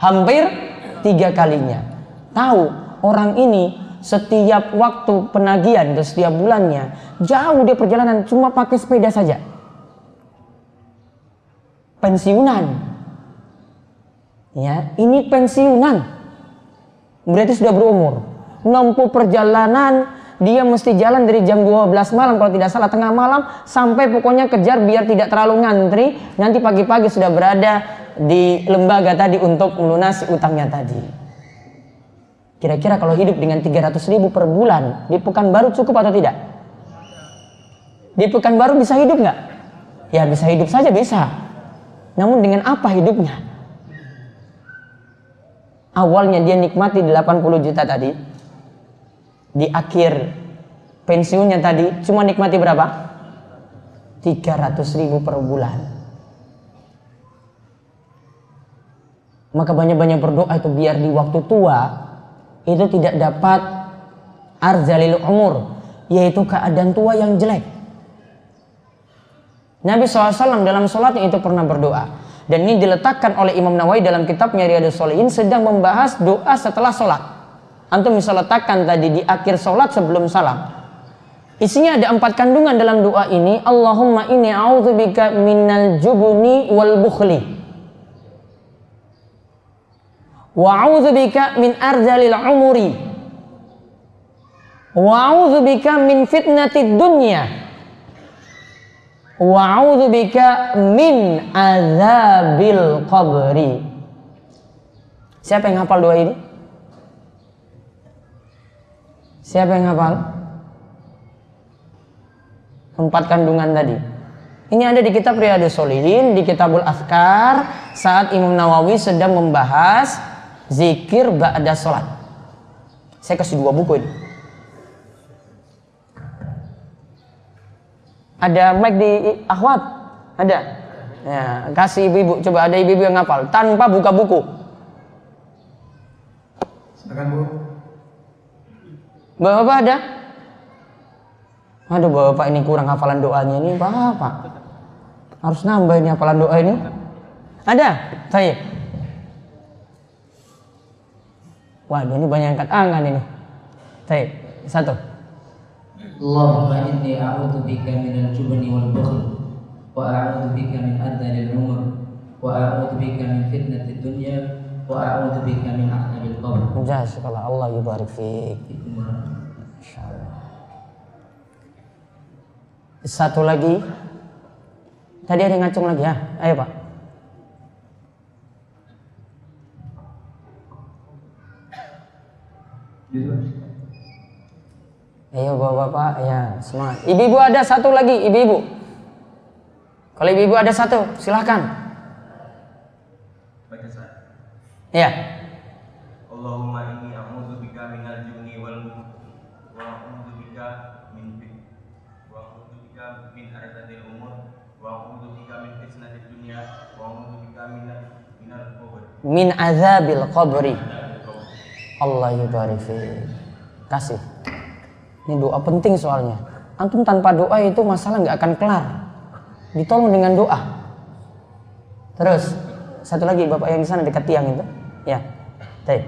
Hampir tiga kalinya. Tahu orang ini setiap waktu penagihan dan setiap bulannya jauh dia perjalanan cuma pakai sepeda saja. Pensiunan. Ya, ini pensiunan. Berarti sudah berumur. Nempuh perjalanan. Dia mesti jalan dari jam 12 malam kalau tidak salah tengah malam sampai pokoknya kejar biar tidak terlalu ngantri. Nanti pagi-pagi sudah berada di lembaga tadi untuk melunasi utangnya tadi. Kira-kira kalau hidup dengan 300 ribu per bulan di Pekanbaru cukup atau tidak? Di Pekanbaru bisa hidup nggak? Ya bisa hidup saja bisa. Namun dengan apa hidupnya? Awalnya dia nikmati 80 juta tadi di akhir pensiunnya tadi cuma nikmati berapa? 300 ribu per bulan. Maka banyak-banyak berdoa itu biar di waktu tua itu tidak dapat arzalil umur, yaitu keadaan tua yang jelek. Nabi SAW dalam sholatnya itu pernah berdoa. Dan ini diletakkan oleh Imam Nawawi dalam kitabnya Riyadus Solihin sedang membahas doa setelah sholat. Antum bisa letakkan tadi di akhir sholat sebelum salam. Isinya ada empat kandungan dalam doa ini. Allahumma inni a'udzubika minal jubuni wal bukhli. Wa min arzalil umuri. Wa min fitnatid dunya wa min azabil qabri. Siapa yang hafal doa ini? Siapa yang hafal? Empat kandungan tadi. Ini ada di kitab Riyadus Solihin, di kitabul Afkar, saat Imam Nawawi sedang membahas zikir ba'da sholat. Saya kasih dua buku ini. Ada mic di akhwat? Ada? Ya, kasih ibu-ibu. Coba ada ibu-ibu yang ngapal tanpa buka buku. Silakan Bu. Bapak-bapak ada? Aduh bapak ini kurang hafalan doanya ini bapak. Harus nambah ini hafalan doa ini. Ada? Saya. Waduh ini banyak angkat angan ini. Saya satu. Allahumma inni a'udhu bika minal jubni wal bukhl wa a'udhu bika min adzalil umur wa a'udhu bika min fitnatid dunya Jazakallah Allah yubarik fiik. Satu lagi. Tadi ada ngacung lagi ya. Ayo, Pak. Ayo bapak-bapak, ya semangat. Ibu-ibu ada satu lagi, ibu-ibu. Kalau ibu-ibu ada satu, silahkan. Ya. Allahumma inni a'udzubika minal juni wal wa a'udzubika min wa a'udzubika min arzadil umur wa a'udzubika min fitnatid dunya wa a'udzubika min minal qabr. Min azabil qabri. Allah yubarik Kasih. Ini doa penting soalnya. Antum tanpa doa itu masalah nggak akan kelar. Ditolong dengan doa. Terus satu lagi bapak yang di sana dekat tiang itu, ya. Teh.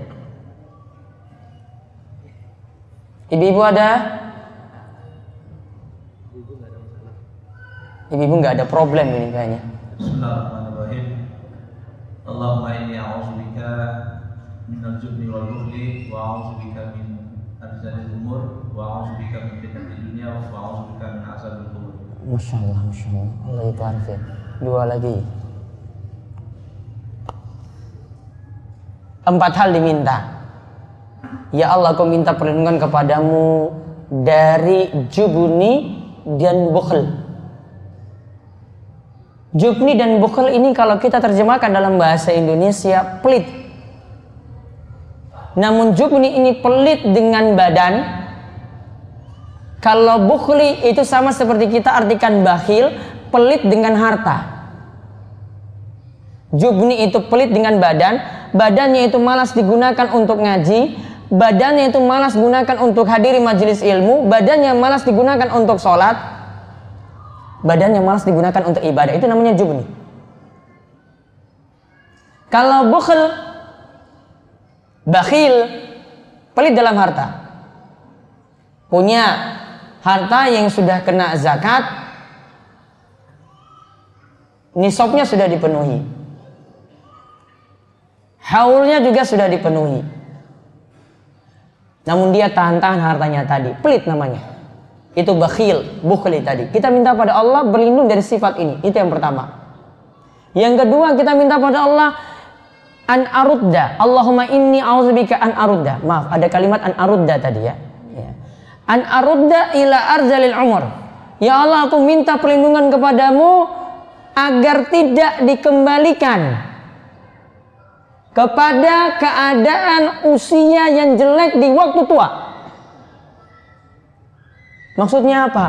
Ibu-ibu ada? Ibu-ibu nggak ada problem ini kayaknya. Bismillahirrahmanirrahim. Allahumma inni a'udzubika minal jubni wal bukhli wa a'udzubika min arzalil umur wa a'udzubika min fitnatil dunya wa a'udzubika min azabil qubur. Masya Allah, Masya Allah. Itu Dua lagi. Empat hal diminta. Ya Allah, aku minta perlindungan kepadamu dari jubuni dan bukhl. Jubni dan bukhl ini kalau kita terjemahkan dalam bahasa Indonesia pelit. Namun jubni ini pelit dengan badan, kalau bukhli itu sama seperti kita artikan bakhil, pelit dengan harta. Jubni itu pelit dengan badan, badannya itu malas digunakan untuk ngaji, badannya itu malas gunakan untuk hadiri majelis ilmu, badannya malas digunakan untuk sholat, badannya malas digunakan untuk ibadah. Itu namanya jubni. Kalau bukhl, bakhil, pelit dalam harta. Punya harta yang sudah kena zakat nisabnya sudah dipenuhi haulnya juga sudah dipenuhi. Namun dia tahan-tahan hartanya tadi. Pelit namanya. Itu bakhil bukhli tadi. Kita minta pada Allah berlindung dari sifat ini. Itu yang pertama. Yang kedua kita minta pada Allah an arudda. Allahumma inni auzubika an arudda. Maaf ada kalimat an arudda tadi ya. An arudda ila arzalil umur. Ya Allah aku minta perlindungan kepadamu agar tidak dikembalikan kepada keadaan usia yang jelek di waktu tua. Maksudnya apa?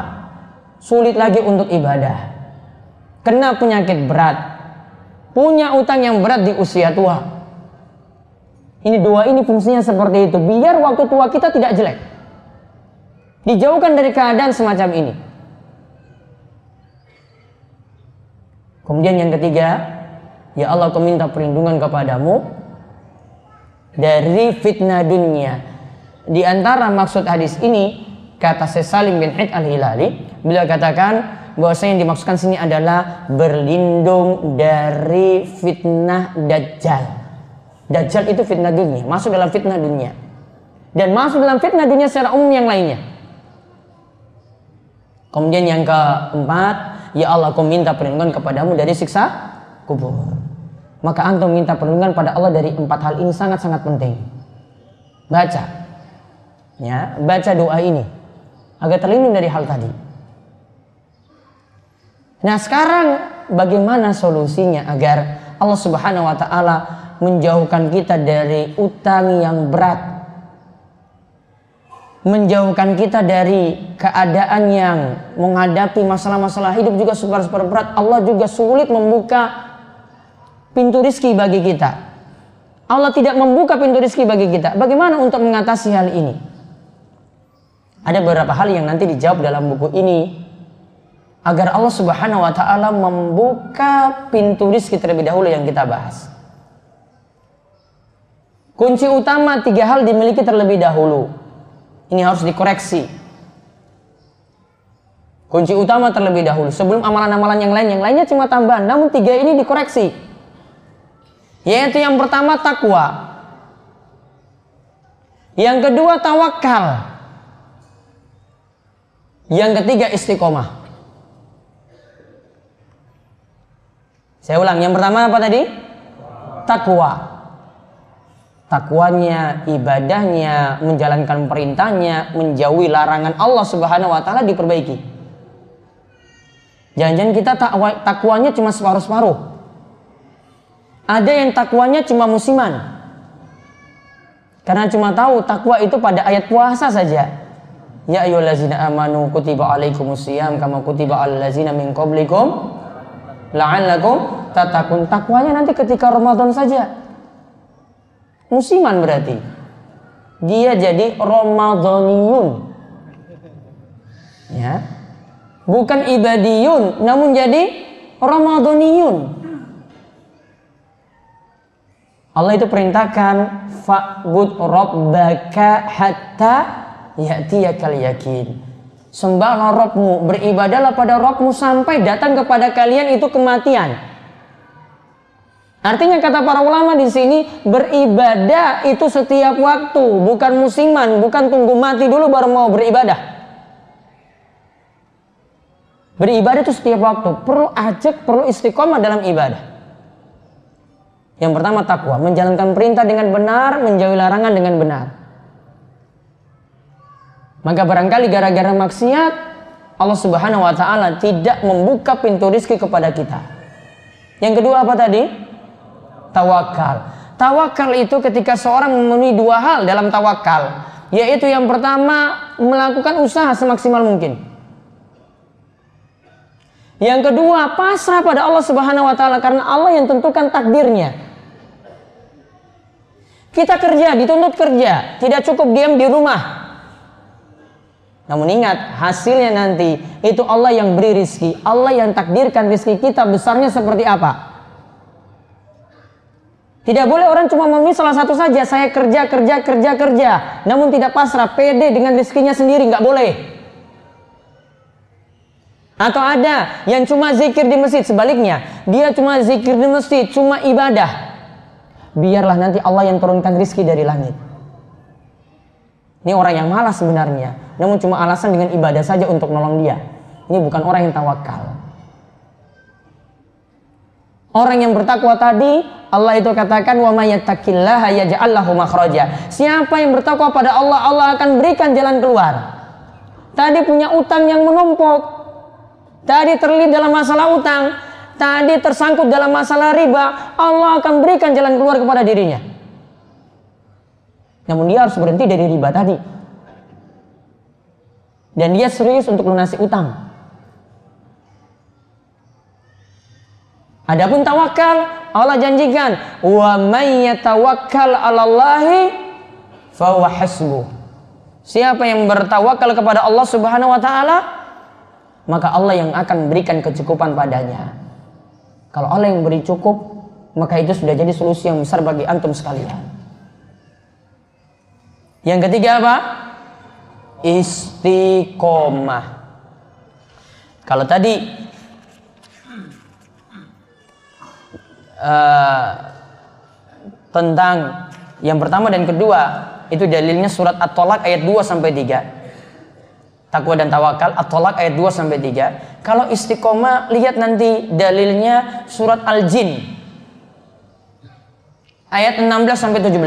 Sulit lagi untuk ibadah. Kena penyakit berat. Punya utang yang berat di usia tua. Ini doa ini fungsinya seperti itu. Biar waktu tua kita tidak jelek. Dijauhkan dari keadaan semacam ini. Kemudian yang ketiga, ya Allah aku minta perlindungan kepadamu dari fitnah dunia. Di antara maksud hadis ini, kata Salim bin Hid al-Hilali, beliau katakan bahwa yang dimaksudkan sini adalah berlindung dari fitnah dajjal. Dajjal itu fitnah dunia, masuk dalam fitnah dunia. Dan masuk dalam fitnah dunia secara umum yang lainnya. Kemudian yang keempat, Ya Allah aku minta perlindungan kepadamu dari siksa kubur. Maka antum minta perlindungan pada Allah dari empat hal ini sangat-sangat penting. Baca. Ya, baca doa ini agar terlindung dari hal tadi. Nah, sekarang bagaimana solusinya agar Allah Subhanahu wa taala menjauhkan kita dari utang yang berat menjauhkan kita dari keadaan yang menghadapi masalah-masalah hidup juga super-super berat. Allah juga sulit membuka pintu rizki bagi kita. Allah tidak membuka pintu rizki bagi kita. Bagaimana untuk mengatasi hal ini? Ada beberapa hal yang nanti dijawab dalam buku ini agar Allah Subhanahu wa taala membuka pintu rizki terlebih dahulu yang kita bahas. Kunci utama tiga hal dimiliki terlebih dahulu. Ini harus dikoreksi. Kunci utama terlebih dahulu sebelum amalan-amalan yang lain yang lainnya cuma tambahan namun tiga ini dikoreksi yaitu yang pertama takwa. Yang kedua tawakal. Yang ketiga istiqomah. Saya ulang yang pertama apa tadi? Takwa. Takwanya, ibadahnya, menjalankan perintahnya, menjauhi larangan Allah Subhanahu wa taala diperbaiki. Jangan-jangan kita takwa, takwanya cuma separuh-separuh. Ada yang takwanya cuma musiman. Karena cuma tahu takwa itu pada ayat puasa saja. Ya ayyuhallazina amanu kutiba alaikumusiyam kama kutiba alal ladzina min qablikum la'allakum tatakun. Takwanya nanti ketika Ramadan saja musiman berarti dia jadi Ramadhaniyun ya bukan ibadiyun namun jadi Ramadhaniyun Allah itu perintahkan fa'bud rabbaka hatta ya'tiyakal yakin sembahlah Rabbmu beribadahlah pada Rabbmu sampai datang kepada kalian itu kematian Artinya kata para ulama di sini beribadah itu setiap waktu, bukan musiman, bukan tunggu mati dulu baru mau beribadah. Beribadah itu setiap waktu, perlu ajak, perlu istiqomah dalam ibadah. Yang pertama takwa, menjalankan perintah dengan benar, menjauhi larangan dengan benar. Maka barangkali gara-gara maksiat, Allah Subhanahu wa taala tidak membuka pintu rizki kepada kita. Yang kedua apa tadi? tawakal. Tawakal itu ketika seorang memenuhi dua hal dalam tawakal, yaitu yang pertama melakukan usaha semaksimal mungkin. Yang kedua, pasrah pada Allah Subhanahu wa taala karena Allah yang tentukan takdirnya. Kita kerja, dituntut kerja, tidak cukup diam di rumah. Namun ingat, hasilnya nanti itu Allah yang beri rizki. Allah yang takdirkan rizki kita besarnya seperti apa. Tidak boleh orang cuma memilih salah satu saja. Saya kerja, kerja, kerja, kerja. Namun tidak pasrah, pede dengan rezekinya sendiri. Nggak boleh. Atau ada yang cuma zikir di masjid. Sebaliknya, dia cuma zikir di masjid, cuma ibadah. Biarlah nanti Allah yang turunkan rizki dari langit. Ini orang yang malas sebenarnya. Namun cuma alasan dengan ibadah saja untuk nolong dia. Ini bukan orang yang tawakal. Orang yang bertakwa tadi Allah itu katakan wa may yattaqillaha. Siapa yang bertakwa pada Allah, Allah akan berikan jalan keluar. Tadi punya utang yang menumpuk. Tadi terlilit dalam masalah utang, tadi tersangkut dalam masalah riba, Allah akan berikan jalan keluar kepada dirinya. Namun dia harus berhenti dari riba tadi. Dan dia serius untuk lunasi utang. Adapun tawakal, Allah janjikan, "Wa may yatawakkal 'alallahi fahuwa hasbuh." Siapa yang bertawakal kepada Allah Subhanahu wa taala, maka Allah yang akan berikan kecukupan padanya. Kalau Allah yang beri cukup, maka itu sudah jadi solusi yang besar bagi antum sekalian. Yang ketiga apa? Istiqomah. Kalau tadi uh, tentang yang pertama dan kedua itu dalilnya surat At-Tolak ayat 2 sampai 3. Takwa dan tawakal At-Tolak ayat 2 sampai 3. Kalau istiqomah lihat nanti dalilnya surat Al-Jin ayat 16 sampai 17.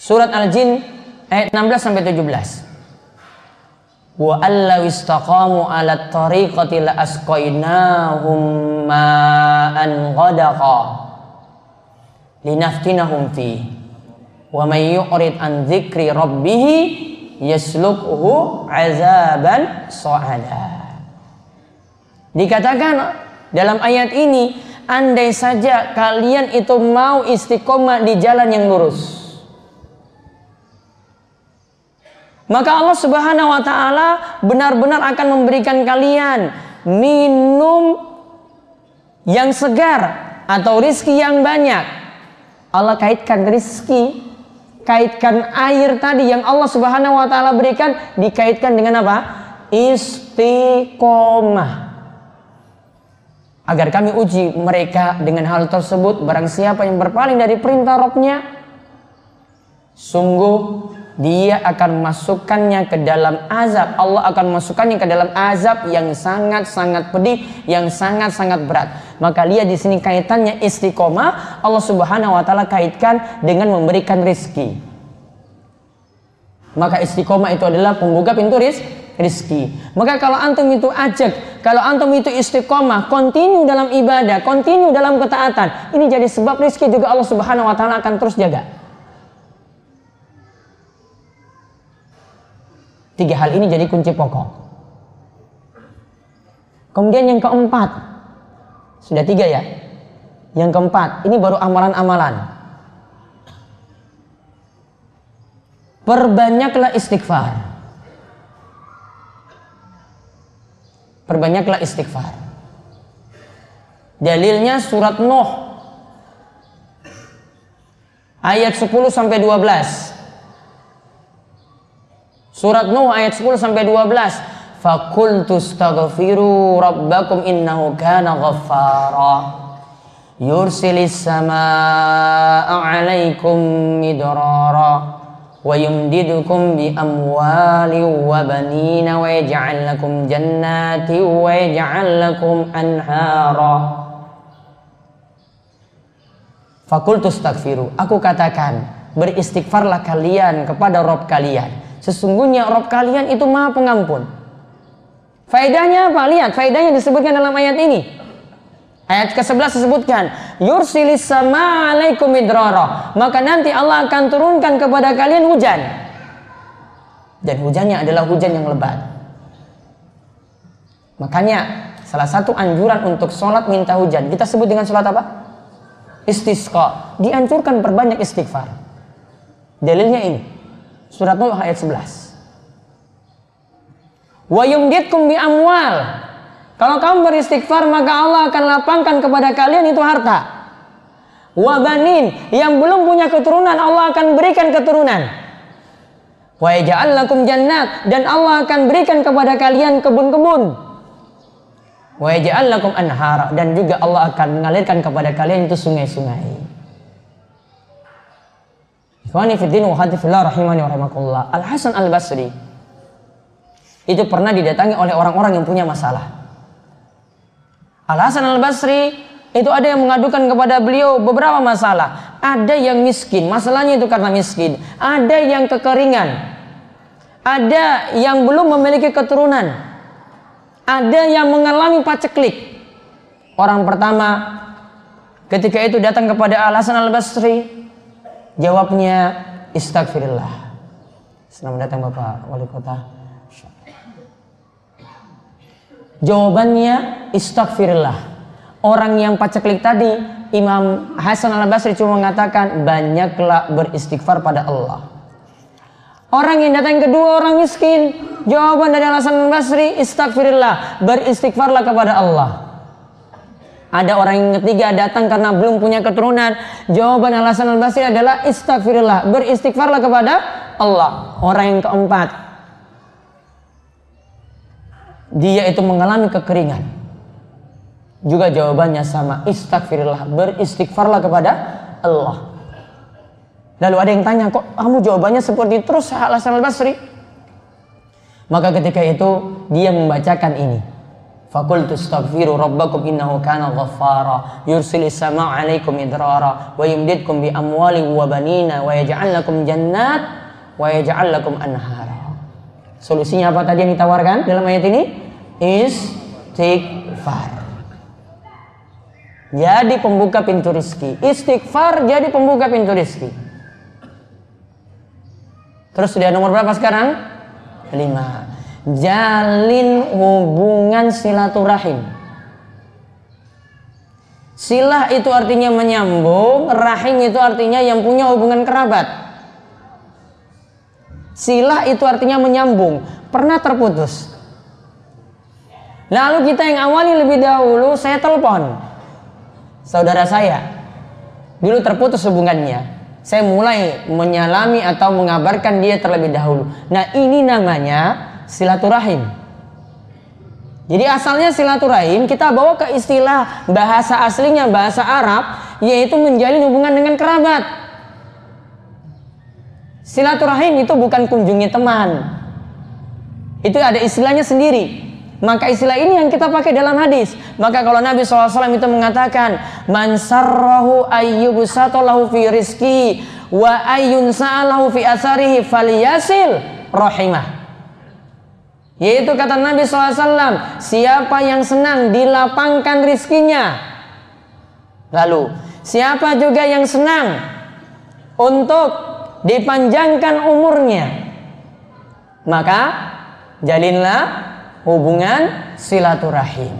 Surat Al-Jin ayat 16 sampai 17. Wa allaw istaqamu ala tariqati la asqainahum ma'an ghadaqa linaftinahum fi wa may yu'rid an dzikri rabbih yaslukhu azaban sa'ada dikatakan dalam ayat ini andai saja kalian itu mau istiqomah di jalan yang lurus. Maka Allah Subhanahu wa taala benar-benar akan memberikan kalian minum yang segar atau rizki yang banyak. Allah kaitkan rizki, kaitkan air tadi yang Allah Subhanahu wa taala berikan dikaitkan dengan apa? Istiqomah. Agar kami uji mereka dengan hal tersebut barang siapa yang berpaling dari perintah Robnya sungguh dia akan masukkannya ke dalam azab. Allah akan masukkannya ke dalam azab yang sangat-sangat pedih, yang sangat-sangat berat. Maka lihat di sini kaitannya istiqomah, Allah Subhanahu wa taala kaitkan dengan memberikan rizki. Maka istiqomah itu adalah pembuka pintu rizki. Maka kalau antum itu ajak, kalau antum itu istiqomah, kontinu dalam ibadah, kontinu dalam ketaatan, ini jadi sebab rizki juga Allah Subhanahu wa taala akan terus jaga. Tiga hal ini jadi kunci pokok. Kemudian yang keempat, sudah tiga ya. Yang keempat, ini baru amalan-amalan. Perbanyaklah istighfar. Perbanyaklah istighfar. Dalilnya surat Nuh ayat 10 sampai 12. Surat Nuh ayat 10 sampai 12. Fakultu astaghfiru rabbakum innahu kana ghaffara. Yursilis samaa'a 'alaikum midrara wa yumdidukum bi amwali wa banina wa yaj'al lakum jannati wa yaj'al lakum anhara. Fakultu astaghfiru. Aku katakan, beristighfarlah kalian kepada Rob kalian Sesungguhnya Rob kalian itu maha pengampun. Faedahnya apa? Lihat, faedahnya disebutkan dalam ayat ini. Ayat ke-11 disebutkan, Yursilis sama alaikum idrara. Maka nanti Allah akan turunkan kepada kalian hujan. Dan hujannya adalah hujan yang lebat. Makanya salah satu anjuran untuk sholat minta hujan. Kita sebut dengan sholat apa? Istisqa. Dianjurkan perbanyak istighfar. Dalilnya ini. Surat Nuh ayat 11. Wa yumditkum bi amwal. Kalau kamu beristighfar maka Allah akan lapangkan kepada kalian itu harta. Wa banin yang belum punya keturunan Allah akan berikan keturunan. Wa yaj'al lakum jannat dan Allah akan berikan kepada kalian kebun-kebun. Wa yaj'al lakum anhara dan juga Allah akan mengalirkan kepada kalian itu sungai-sungai. Ikhwani fiddin wa hadifillah rahimani wa rahimakullah. Al Hasan Al Basri itu pernah didatangi oleh orang-orang yang punya masalah. Al Hasan Al Basri itu ada yang mengadukan kepada beliau beberapa masalah. Ada yang miskin, masalahnya itu karena miskin. Ada yang kekeringan. Ada yang belum memiliki keturunan. Ada yang mengalami paceklik. Orang pertama ketika itu datang kepada Al Hasan Al Basri, Jawabnya istagfirullah. Selamat datang Bapak Wali Kota. Jawabannya istagfirullah. Orang yang paceklik tadi Imam Hasan al Basri cuma mengatakan banyaklah beristighfar pada Allah. Orang yang datang kedua orang miskin. Jawaban dari alasan Basri, istighfirillah, beristighfarlah kepada Allah. Ada orang yang ketiga datang karena belum punya keturunan. Jawaban alasan Al-Basri adalah istighfirillah, beristighfarlah kepada Allah. Orang yang keempat, dia itu mengalami kekeringan. Juga jawabannya sama, istighfirillah, beristighfarlah kepada Allah. Lalu ada yang tanya, kok kamu jawabannya seperti terus alasan al-Basri? Maka ketika itu dia membacakan ini. Ghaffara yursilis sama' alaikum idrara wa yumdidkum bi amwali wa banina wa yaj'al lakum jannat wa yaj'al lakum anhara. Solusinya apa tadi yang ditawarkan dalam ayat ini? Istighfar. Jadi pembuka pintu rizki. Istighfar jadi pembuka pintu rizki. Terus sudah nomor berapa sekarang? Lima. Jalin hubungan silaturahim. Silah itu artinya menyambung, rahim itu artinya yang punya hubungan kerabat. Silah itu artinya menyambung, pernah terputus. Lalu kita yang awali lebih dahulu, saya telepon saudara saya. Dulu terputus hubungannya saya mulai menyalami atau mengabarkan dia terlebih dahulu. Nah ini namanya silaturahim. Jadi asalnya silaturahim kita bawa ke istilah bahasa aslinya bahasa Arab yaitu menjalin hubungan dengan kerabat. Silaturahim itu bukan kunjungi teman. Itu ada istilahnya sendiri. Maka istilah ini yang kita pakai dalam hadis. Maka kalau Nabi SAW itu mengatakan, Man sarrahu ayyubusatolahu fi rizki wa ayyun sa'alahu fi asarihi faliyasil rahimah. Yaitu kata Nabi SAW, siapa yang senang dilapangkan rizkinya. Lalu, siapa juga yang senang untuk dipanjangkan umurnya. Maka, jalinlah hubungan silaturahim.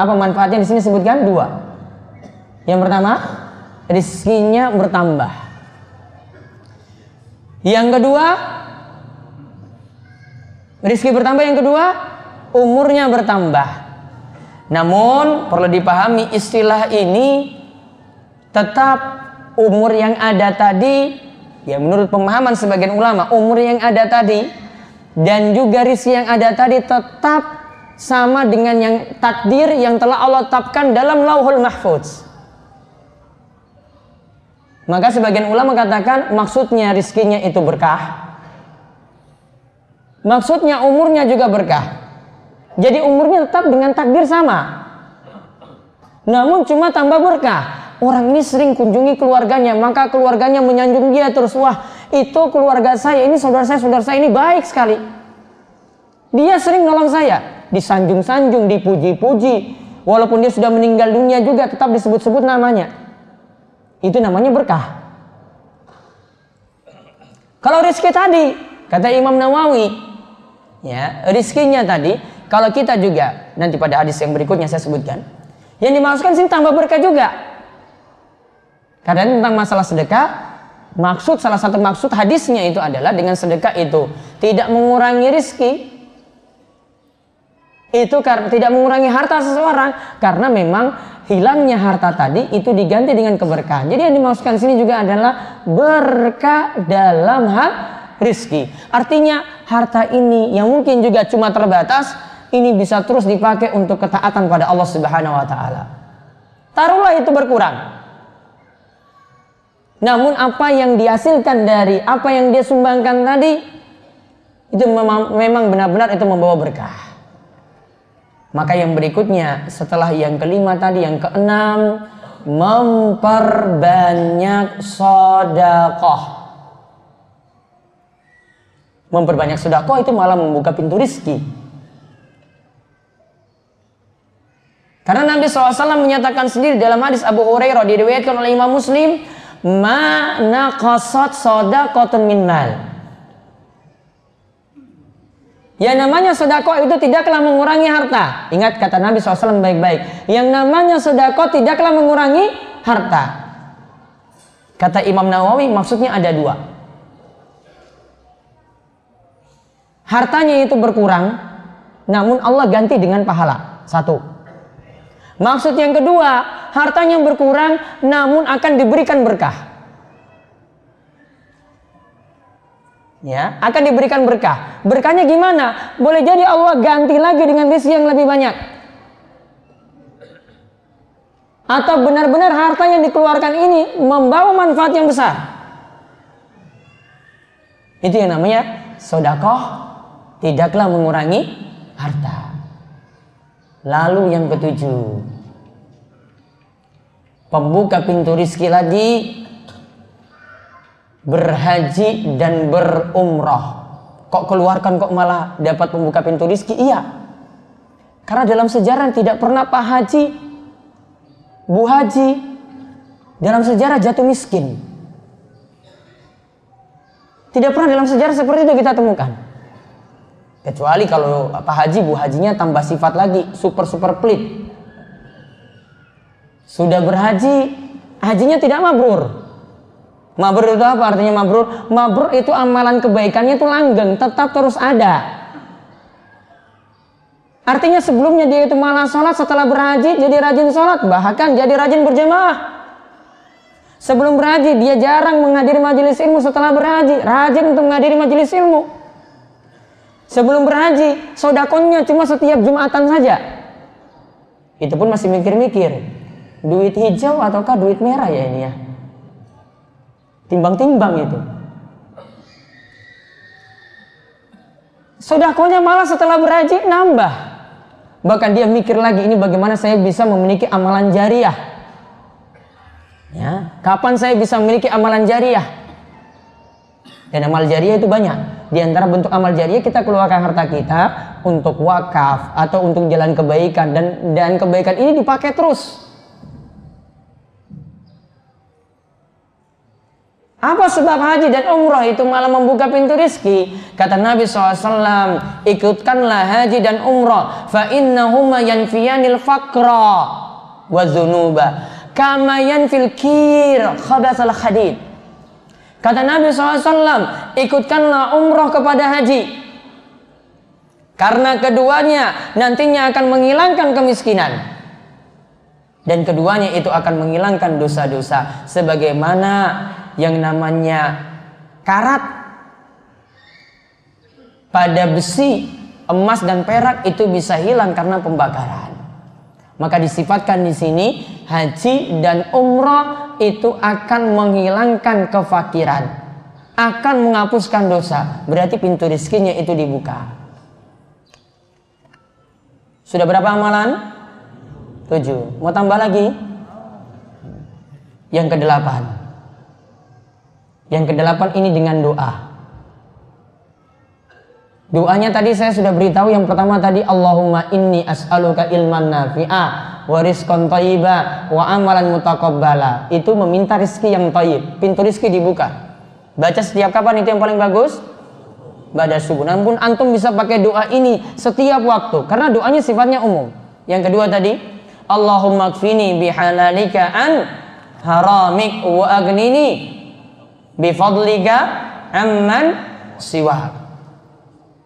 Apa manfaatnya di sini sebutkan dua. Yang pertama, rizkinya bertambah. Yang kedua, rizki bertambah. Yang kedua, umurnya bertambah. Namun perlu dipahami istilah ini tetap umur yang ada tadi, ya menurut pemahaman sebagian ulama, umur yang ada tadi dan juga rizki yang ada tadi tetap sama dengan yang takdir yang telah Allah tetapkan dalam lauhul mahfuz. Maka sebagian ulama katakan maksudnya rizkinya itu berkah. Maksudnya umurnya juga berkah. Jadi umurnya tetap dengan takdir sama. Namun cuma tambah berkah. Orang ini sering kunjungi keluarganya, maka keluarganya menyanjung dia terus. Wah, itu keluarga saya, ini saudara saya, saudara saya ini baik sekali. Dia sering nolong saya, disanjung-sanjung, dipuji-puji. Walaupun dia sudah meninggal dunia juga tetap disebut-sebut namanya. Itu namanya berkah. Kalau rezeki tadi, kata Imam Nawawi, ya, rezekinya tadi, kalau kita juga nanti pada hadis yang berikutnya saya sebutkan, yang dimaksudkan sini tambah berkah juga. Karena tentang masalah sedekah, maksud salah satu maksud hadisnya itu adalah dengan sedekah itu tidak mengurangi rizki, itu karena tidak mengurangi harta seseorang karena memang hilangnya harta tadi itu diganti dengan keberkahan. Jadi yang dimaksudkan sini juga adalah berkah dalam hal rizki. Artinya harta ini yang mungkin juga cuma terbatas ini bisa terus dipakai untuk ketaatan pada Allah Subhanahu wa taala. Taruhlah itu berkurang. Namun apa yang dihasilkan dari apa yang dia sumbangkan tadi itu memang benar-benar itu membawa berkah. Maka yang berikutnya setelah yang kelima tadi yang keenam memperbanyak sodakoh. Memperbanyak sodakoh itu malah membuka pintu rizki. Karena Nabi SAW menyatakan sendiri dalam hadis Abu Hurairah diriwayatkan oleh Imam Muslim ma naqasat sadaqatun min mal. Yang namanya sedekah itu tidaklah mengurangi harta. Ingat kata Nabi SAW baik-baik. Yang namanya sedekah tidaklah mengurangi harta. Kata Imam Nawawi maksudnya ada dua. Hartanya itu berkurang, namun Allah ganti dengan pahala. Satu. Maksud yang kedua, hartanya berkurang namun akan diberikan berkah. Ya, akan diberikan berkah. Berkahnya gimana? Boleh jadi Allah ganti lagi dengan rezeki yang lebih banyak. Atau benar-benar harta yang dikeluarkan ini membawa manfaat yang besar. Itu yang namanya sodakoh tidaklah mengurangi harta. Lalu yang ketujuh, pembuka pintu rizki lagi berhaji dan berumroh. Kok keluarkan kok malah dapat pembuka pintu rizki? Iya. Karena dalam sejarah tidak pernah Pak Haji, Bu Haji, dalam sejarah jatuh miskin. Tidak pernah dalam sejarah seperti itu kita temukan. Kecuali kalau Pak Haji, Bu Hajinya tambah sifat lagi, super-super pelit. Sudah berhaji, hajinya tidak mabrur. Mabrur itu apa artinya mabrur? Mabrur itu amalan kebaikannya itu langgeng, tetap terus ada. Artinya sebelumnya dia itu malah sholat setelah berhaji jadi rajin sholat, bahkan jadi rajin berjamaah. Sebelum berhaji dia jarang menghadiri majelis ilmu setelah berhaji, rajin untuk menghadiri majelis ilmu. Sebelum berhaji, sodakonnya cuma setiap Jumatan saja. Itu pun masih mikir-mikir, duit hijau ataukah duit merah ya ini ya? timbang-timbang itu. Sodakonya malah setelah berhaji nambah. Bahkan dia mikir lagi ini bagaimana saya bisa memiliki amalan jariah. Ya, kapan saya bisa memiliki amalan jariah? Dan amal jariah itu banyak. Di antara bentuk amal jariah kita keluarkan harta kita untuk wakaf atau untuk jalan kebaikan dan dan kebaikan ini dipakai terus. Apa sebab haji dan umroh itu malah membuka pintu rizki? Kata Nabi SAW, ikutkanlah haji dan umroh. Fa innahuma yanfiyanil faqra wa zunuba. Kama yanfil kir khabasal khadid. Kata Nabi SAW, ikutkanlah umroh kepada haji. Karena keduanya nantinya akan menghilangkan kemiskinan. Dan keduanya itu akan menghilangkan dosa-dosa. Sebagaimana yang namanya karat pada besi, emas dan perak itu bisa hilang karena pembakaran. Maka disifatkan di sini haji dan umroh itu akan menghilangkan kefakiran, akan menghapuskan dosa. Berarti pintu rizkinya itu dibuka. Sudah berapa amalan? Tujuh. Mau tambah lagi? Yang kedelapan. Yang kedelapan ini dengan doa. Doanya tadi saya sudah beritahu yang pertama tadi Allahumma inni as'aluka ilman nafi'a wa rizqan thayyiba wa amalan mutaqabbala. Itu meminta rizki yang thayyib, pintu rizki dibuka. Baca setiap kapan itu yang paling bagus? Pada subuh. Namun antum bisa pakai doa ini setiap waktu karena doanya sifatnya umum. Yang kedua tadi, Allahumma kfini bihalalika an haramik wa agnini bifadlika amman siwa.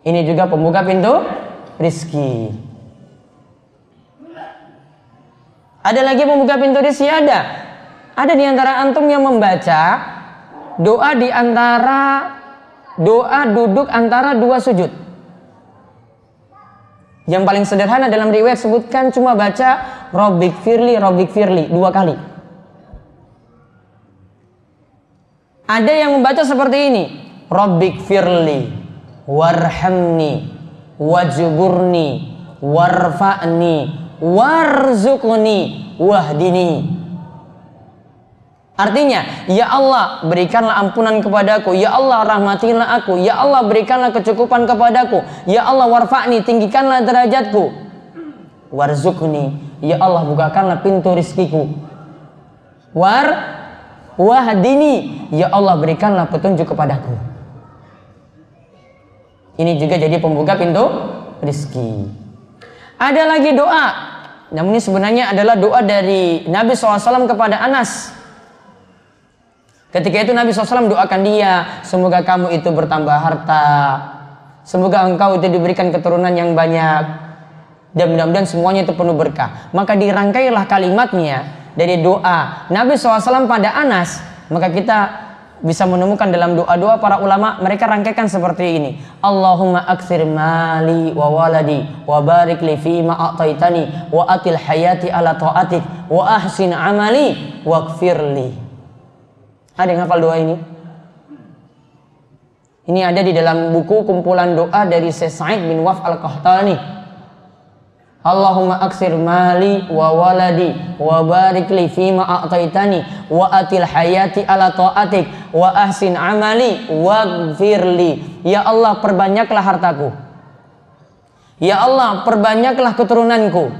Ini juga pembuka pintu rizki. Ada lagi pembuka pintu rizki ada. Ada di antara antum yang membaca doa di antara doa duduk antara dua sujud. Yang paling sederhana dalam riwayat sebutkan cuma baca Robbik Firli, Robbik Firli dua kali. Ada yang membaca seperti ini. Rabbik firli warhamni wajburni warfa'ni warzuqni wahdini. Artinya, ya Allah berikanlah ampunan kepadaku, ya Allah rahmatilah aku, ya Allah berikanlah kecukupan kepadaku, ya Allah warfa'ni tinggikanlah derajatku. Warzuqni, ya Allah bukakanlah pintu rizkiku. War wahdini ya Allah berikanlah petunjuk kepadaku ini juga jadi pembuka pintu rizki ada lagi doa. Namun ini sebenarnya adalah doa dari Nabi SAW kepada Anas. Ketika itu Nabi SAW doakan dia, semoga kamu itu bertambah harta, Semoga engkau itu diberikan keturunan yang banyak. Dan mudah-mudahan semuanya itu penuh berkah. Maka dirangkailah kalimatnya dari doa Nabi SAW pada Anas. Maka kita bisa menemukan dalam doa-doa para ulama mereka rangkaikan seperti ini. Allahumma akthir mali wa waladi wa barik li fi ma a'taitani wa atil hayati ala ta'atik wa ahsin amali wa li. Ada yang hafal doa ini? Ini ada di dalam buku kumpulan doa dari Syekh Sa'id bin Waf al-Qahtani Allahumma aksir mali wa waladi wa barik li fima a'taitani wa atil hayati ala ta'atik wa ahsin amali wa gfirli. Ya Allah perbanyaklah hartaku. Ya Allah perbanyaklah keturunanku.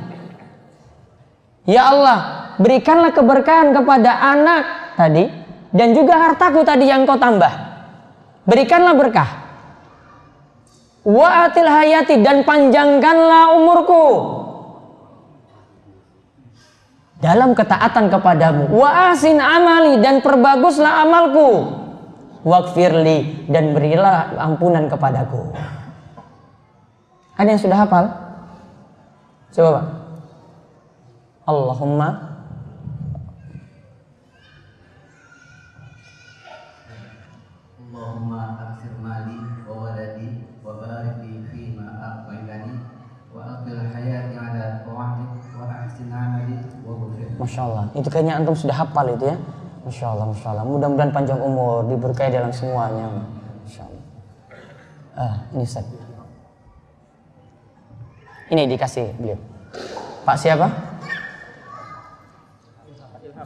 Ya Allah berikanlah keberkahan kepada anak tadi dan juga hartaku tadi yang kau tambah. Berikanlah berkah. Wa atil hayati dan panjangkanlah umurku dalam ketaatan kepadamu. Wa asin amali dan perbaguslah amalku. Wakfirli dan berilah ampunan kepadaku. Ada yang sudah hafal? Coba Allahumma Allahumma Masya Allah. Itu kayaknya antum sudah hafal itu ya. Masya Allah, Masya Allah. Mudah-mudahan panjang umur, diberkahi dalam semuanya. Masya Allah. Ah, ini Ustaz. Ini dikasih beliau. Pak siapa?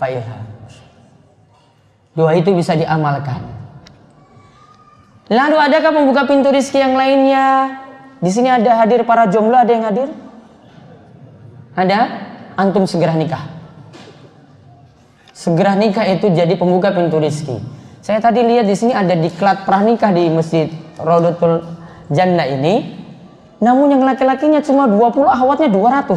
Pak Ilham. Doa itu bisa diamalkan. Lalu adakah pembuka pintu rizki yang lainnya? Di sini ada hadir para jomblo, ada yang hadir? Ada? Antum segera nikah. Segera nikah itu jadi pembuka pintu rizki. Saya tadi lihat di sini ada diklat pranikah di masjid Rodotul Jannah ini. Namun yang laki-lakinya cuma 20, ahwatnya 200.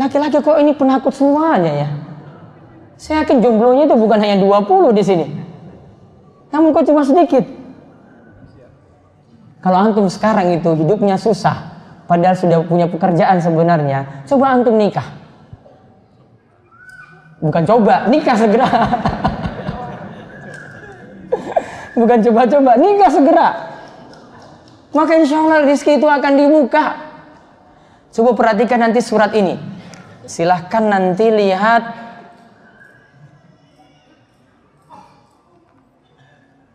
Laki-laki kok ini penakut semuanya ya. Saya yakin jomblonya itu bukan hanya 20 di sini. Namun kok cuma sedikit. Kalau antum sekarang itu hidupnya susah, padahal sudah punya pekerjaan sebenarnya, coba antum nikah bukan coba nikah segera. Bukan coba-coba nikah segera. Maka insya Allah rizki itu akan dibuka. Coba perhatikan nanti surat ini. Silahkan nanti lihat.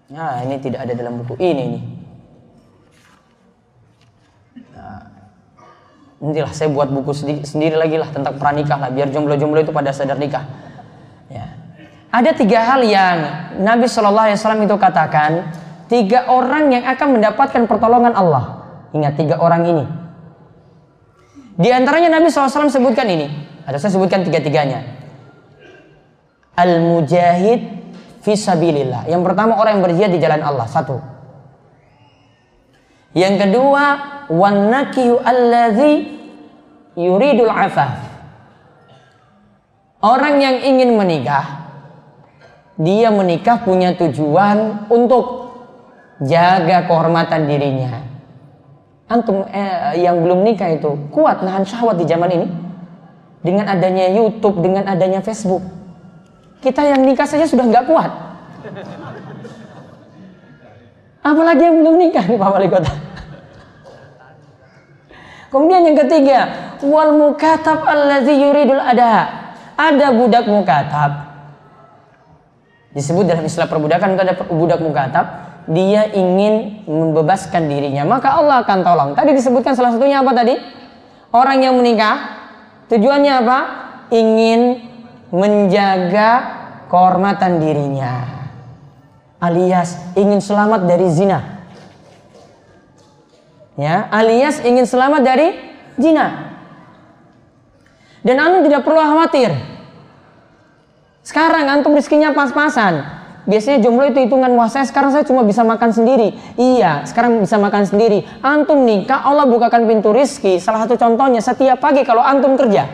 Nah, ini tidak ada dalam buku ini nih. Nantilah saya buat buku sendiri, lagi lah tentang pranikah lah biar jomblo-jomblo itu pada sadar nikah. Ya. ada tiga hal yang Nabi Shallallahu Alaihi Wasallam itu katakan tiga orang yang akan mendapatkan pertolongan Allah. Ingat tiga orang ini. Di antaranya Nabi SAW sebutkan ini. Ada saya sebutkan tiga-tiganya. Al mujahid fisabilillah yang pertama orang yang berjihad di jalan Allah satu yang kedua, wan allazi yuridul afaf. Orang yang ingin menikah, dia menikah punya tujuan untuk jaga kehormatan dirinya. Antum eh, yang belum nikah itu kuat nahan syahwat di zaman ini dengan adanya YouTube, dengan adanya Facebook. Kita yang nikah saja sudah nggak kuat. Apalagi yang belum nikah nih Pak Wali Kota. Kemudian yang ketiga, wal mukatab allazi yuridul ada. Ada budak mukatab. Disebut dalam istilah perbudakan ada budak mukatab, dia ingin membebaskan dirinya, maka Allah akan tolong. Tadi disebutkan salah satunya apa tadi? Orang yang menikah tujuannya apa? Ingin menjaga kehormatan dirinya alias ingin selamat dari zina. Ya, alias ingin selamat dari zina. Dan antum tidak perlu khawatir. Sekarang antum rizkinya pas-pasan. Biasanya jomblo itu hitungan wah saya sekarang saya cuma bisa makan sendiri. Iya, sekarang bisa makan sendiri. Antum nikah, Allah bukakan pintu rizki. Salah satu contohnya setiap pagi kalau antum kerja.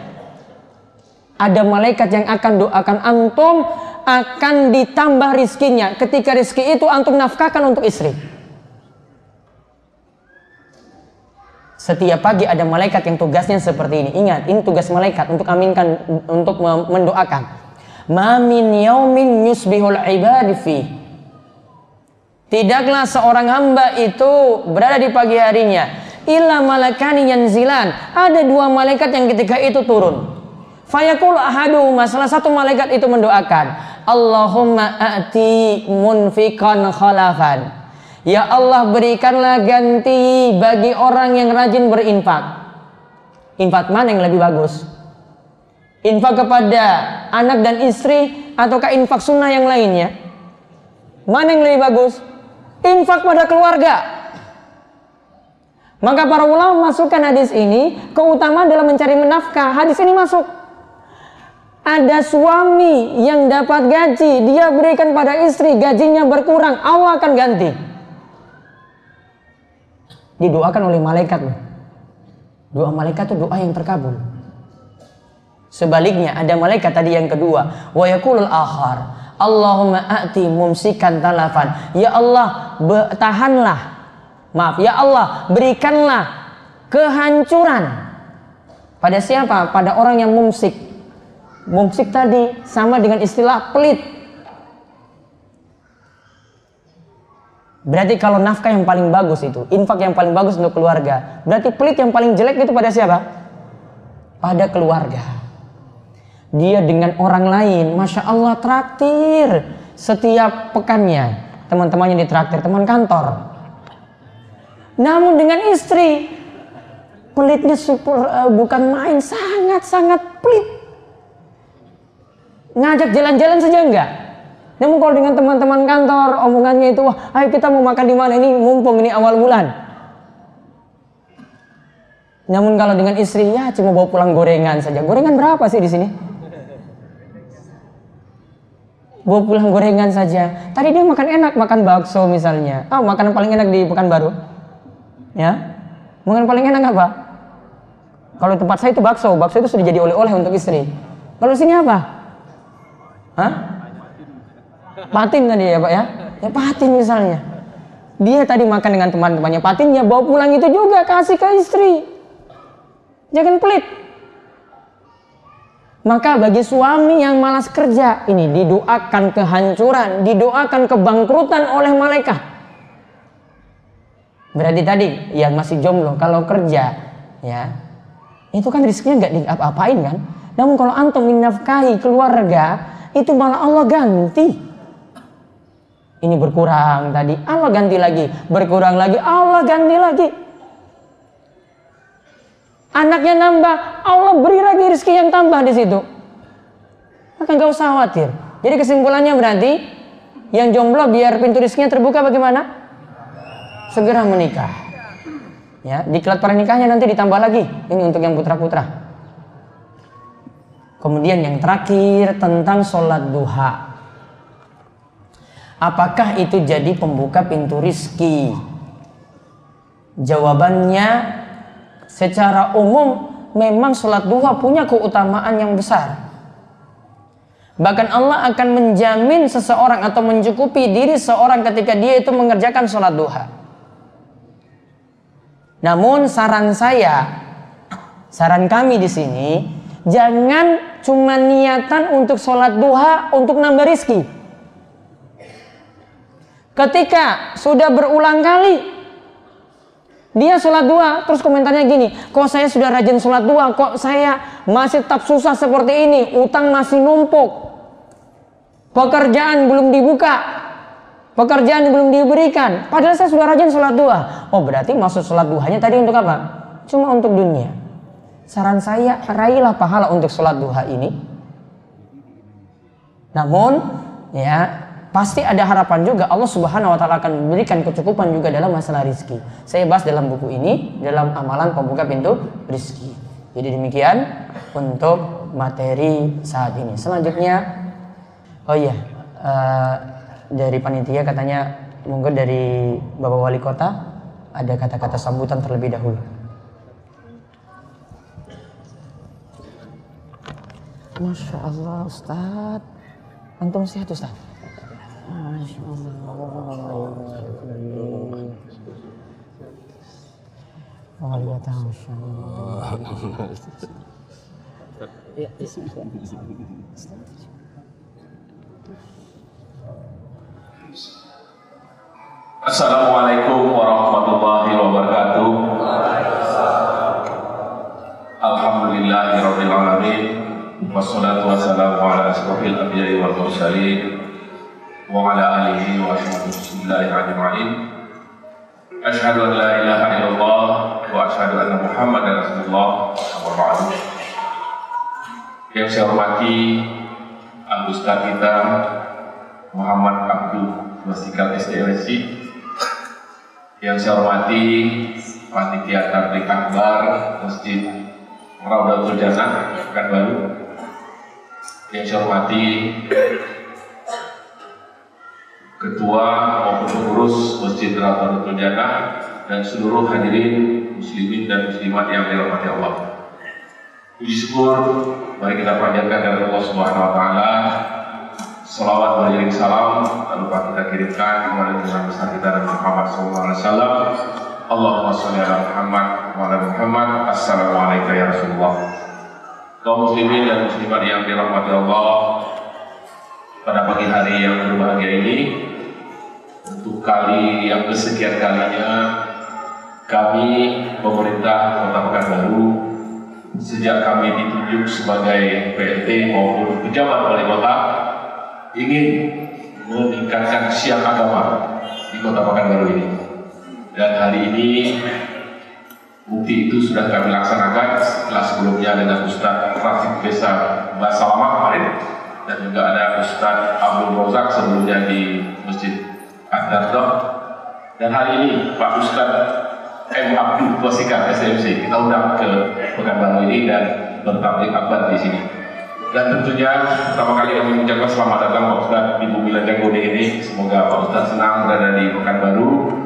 Ada malaikat yang akan doakan antum akan ditambah rizkinya ketika rizki itu antum nafkahkan untuk istri. Setiap pagi ada malaikat yang tugasnya seperti ini. Ingat, ini tugas malaikat untuk aminkan, untuk mendoakan. Mamin yaumin yusbihul ibadi fi. Tidaklah seorang hamba itu berada di pagi harinya illa malakani yanzilan. Ada dua malaikat yang ketika itu turun. Fayakul ahadu, salah satu malaikat itu mendoakan, Allahumma a'ti munfiqan khalafan. Ya Allah berikanlah ganti bagi orang yang rajin berinfak. Infak mana yang lebih bagus? Infak kepada anak dan istri ataukah infak sunnah yang lainnya? Mana yang lebih bagus? Infak pada keluarga. Maka para ulama masukkan hadis ini keutamaan dalam mencari menafkah. Hadis ini masuk. Ada suami yang dapat gaji, dia berikan pada istri, gajinya berkurang, Allah akan ganti didoakan oleh malaikat Doa malaikat itu doa yang terkabul. Sebaliknya ada malaikat tadi yang kedua, wa yaqulul akhar, Allahumma a'ti mumsikan talafan. Ya Allah, tahanlah. Maaf, ya Allah, berikanlah kehancuran. Pada siapa? Pada orang yang mumsik. Mumsik tadi sama dengan istilah pelit. Berarti kalau nafkah yang paling bagus itu, infak yang paling bagus untuk keluarga. Berarti pelit yang paling jelek itu pada siapa? Pada keluarga. Dia dengan orang lain, masya Allah traktir setiap pekannya. Teman-temannya ditraktir, teman kantor. Namun dengan istri, pelitnya super, uh, bukan main, sangat-sangat pelit. Ngajak jalan-jalan saja enggak? Namun kalau dengan teman-teman kantor omongannya itu wah ayo kita mau makan di mana ini mumpung ini awal bulan. Namun kalau dengan istri ya cuma bawa pulang gorengan saja. Gorengan berapa sih di sini? Bawa pulang gorengan saja. Tadi dia makan enak makan bakso misalnya. Oh makanan paling enak di Pekanbaru. Ya. Makanan paling enak apa? Kalau tempat saya itu bakso. Bakso itu sudah jadi oleh-oleh untuk istri. Kalau sini apa? Hah? Patin tadi ya Pak ya. Ya patin misalnya. Dia tadi makan dengan teman-temannya patinnya bawa pulang itu juga kasih ke istri. Jangan pelit. Maka bagi suami yang malas kerja ini didoakan kehancuran, didoakan kebangkrutan oleh malaikat. Berarti tadi yang masih jomblo kalau kerja ya itu kan rizkinya nggak diapa-apain kan. Namun kalau antum menafkahi keluarga itu malah Allah ganti. Ini berkurang tadi. Allah ganti lagi. Berkurang lagi. Allah ganti lagi. Anaknya nambah. Allah beri lagi rezeki yang tambah di situ. Maka nggak usah khawatir. Jadi kesimpulannya berarti yang jomblo biar pintu rezekinya terbuka bagaimana? Segera menikah. Ya diklat pernikahannya nanti ditambah lagi. Ini untuk yang putra-putra kemudian yang terakhir tentang sholat duha Apakah itu jadi pembuka pintu rizki? Jawabannya secara umum memang sholat duha punya keutamaan yang besar. Bahkan Allah akan menjamin seseorang atau mencukupi diri seorang ketika dia itu mengerjakan sholat duha. Namun saran saya, saran kami di sini, jangan cuma niatan untuk sholat duha untuk nambah rizki. Ketika sudah berulang kali dia sholat dua, terus komentarnya gini, kok saya sudah rajin sholat dua, kok saya masih tetap susah seperti ini, utang masih numpuk, pekerjaan belum dibuka, pekerjaan belum diberikan, padahal saya sudah rajin sholat dua. Oh berarti maksud sholat duhanya tadi untuk apa? Cuma untuk dunia. Saran saya, raihlah pahala untuk sholat duha ini. Namun, ya pasti ada harapan juga Allah Subhanahu wa taala akan memberikan kecukupan juga dalam masalah rizki. Saya bahas dalam buku ini dalam amalan pembuka pintu rizki. Jadi demikian untuk materi saat ini. Selanjutnya, oh iya, uh, dari panitia katanya monggo dari Bapak Wali Kota ada kata-kata sambutan terlebih dahulu. Masya Allah Ustadz Antum sehat Ustadz Assalamualaikum warahmatullahi wabarakatuh. Alhamdulillahirabbil alamin wassalatu wassalamu ala asrofil anbiya'i wal mursalin wa ala alihi wa sahbihi ajma'in. Asyhadu an la ilaha illallah wa asyhadu anna Muhammadar Rasulullah wa ba'du. Yang saya hormati Anggota kita Muhammad Abdul Wasikal SDLC yang saya hormati panitia tablik akbar Masjid Raudatul Jannah Pekanbaru. Yang saya hormati ketua maupun pengurus Masjid Raudatul Jannah dan seluruh hadirin muslimin dan muslimat yang dirahmati Allah. Puji syukur mari kita panjatkan dari Allah Subhanahu wa taala Salawat beriring salam tak lupa kita kirimkan kepada Tuhan besar kita dan Muhammad SAW. Allahumma sholli ala Muhammad wa ala Muhammad. Assalamualaikum ya Rasulullah. Kaum muslimin dan muslimat yang dirahmati Allah pada pagi hari yang berbahagia ini untuk kali yang kesekian kalinya kami pemerintah Kota Pekanbaru sejak kami ditunjuk sebagai PLT maupun pejabat wali kota ingin meningkatkan siang agama di kota Pekanbaru ini. Dan hari ini bukti itu sudah kami laksanakan setelah sebelumnya dengan Ustadz Rafiq Besa Basalama kemarin dan juga ada Ustadz Abdul Rozak sebelumnya di Masjid Ad-Dardah dan hari ini Pak Ustadz M. Abdul Wasika SMC kita undang ke Pekanbaru ini dan bertablik akbar di sini. Dan tentunya pertama kali kami mengucapkan selamat datang Pak Ustadz di Bumi Gode ini. Semoga Pak Ustadz senang berada di Pekanbaru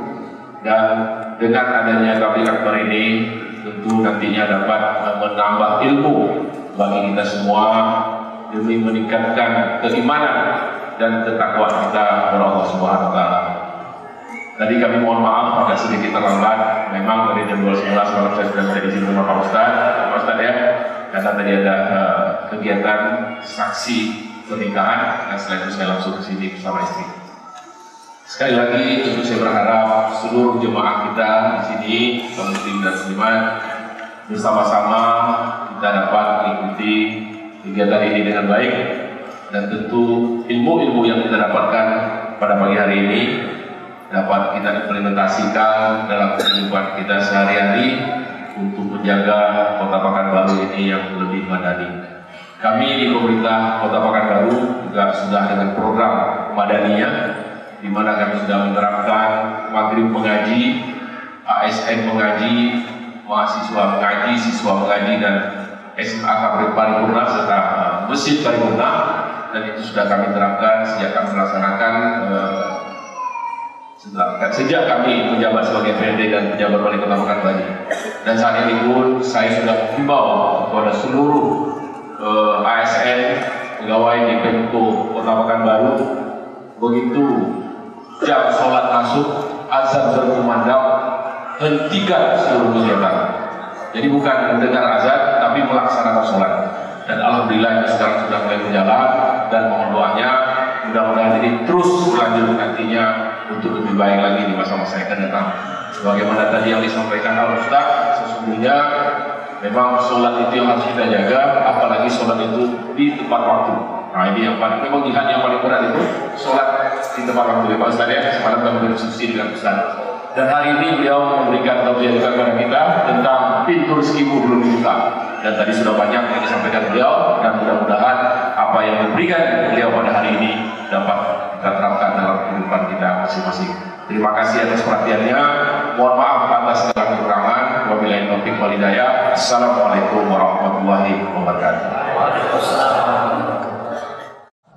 dan dengan adanya tablik akbar ini tentu nantinya dapat menambah ilmu bagi kita semua demi meningkatkan keimanan dan ketakwaan kita kepada Allah Subhanahu wa taala. Tadi kami mohon maaf agak sedikit terlambat. Memang dari jam 12.11 malam saya sudah berada di sini bersama Pak Ustaz, Pak Ustaz ya. Karena tadi ada uh, kegiatan saksi pernikahan, dan setelah itu saya langsung ke sini bersama istri. Sekali lagi tentu saya berharap seluruh jemaah kita di sini, muslim dan muslimat, bersama-sama kita dapat mengikuti kegiatan ini dengan baik dan tentu ilmu-ilmu yang kita dapatkan pada pagi hari ini dapat kita implementasikan dalam kehidupan kita sehari-hari untuk menjaga kota Pekanbaru ini yang lebih madani. Kami di pemerintah Kota Pekanbaru juga sudah dengan program Madaniya di mana kami sudah menerapkan maghrib mengaji, ASN mengaji, mahasiswa mengaji, siswa mengaji dan SMA Paripurna serta uh, Masjid Paripurna. Dan itu sudah kami terapkan sejak kami melaksanakan uh, setelah, sejak kami menjabat sebagai PLD dan pejabat wali kota Pekanbaru. Dan saat ini pun saya sudah menghimbau kepada seluruh uh, ASN pegawai di Pemko Kota Pekanbaru begitu jam sholat masuk azan berkumandang hentikan seluruh kegiatan jadi bukan mendengar azan tapi melaksanakan sholat dan alhamdulillah ini sekarang sudah mulai berjalan dan mohon doanya mudah-mudahan ini terus berlanjut nantinya untuk lebih baik lagi di masa-masa yang akan datang. Sebagaimana tadi yang disampaikan Al Ustaz, sesungguhnya memang sholat itu yang harus kita jaga, apalagi sholat itu di tepat waktu. Nah ini yang paling, memang jihad yang paling berat itu sholat di tempat waktu. Ya Pak Ustaz ya, semalam kami berdiskusi dengan Ustaz. Dan hari ini beliau memberikan tausiah juga kepada kita tentang pintu rezekimu belum dibuka. Dan tadi sudah banyak yang disampaikan beliau dan mudah-mudahan apa yang diberikan beliau pada hari ini dapat kita terapkan dalam kehidupan kita masing-masing. Terima kasih atas perhatiannya. Mohon maaf atas segala kekurangan. Wabillahi taufiq wal hidayah. Assalamualaikum warahmatullahi wabarakatuh.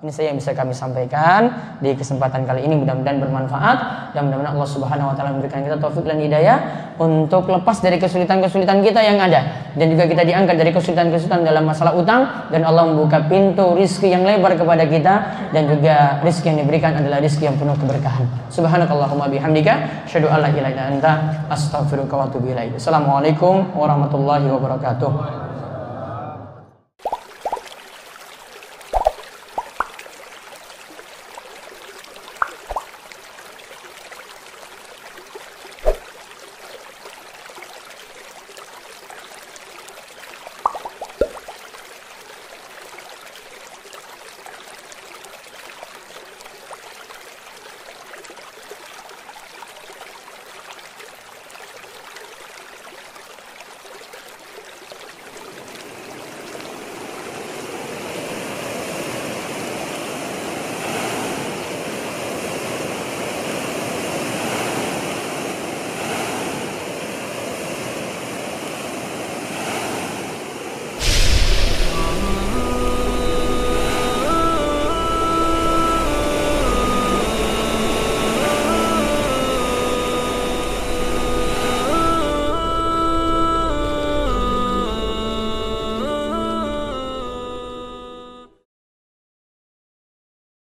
Ini saya yang bisa kami sampaikan di kesempatan kali ini. Mudah-mudahan bermanfaat. Dan mudah-mudahan Allah Subhanahu wa taala memberikan kita taufik dan hidayah untuk lepas dari kesulitan-kesulitan kita yang ada. Dan juga kita diangkat dari kesulitan-kesulitan dalam masalah utang. Dan Allah membuka pintu rizki yang lebar kepada kita. Dan juga rizki yang diberikan adalah rizki yang penuh keberkahan. Subhanakallahumma bihamdika. Asyhadu an la ilaha illa anta. Astaghfiruka wa atubu. Assalamualaikum warahmatullahi wabarakatuh.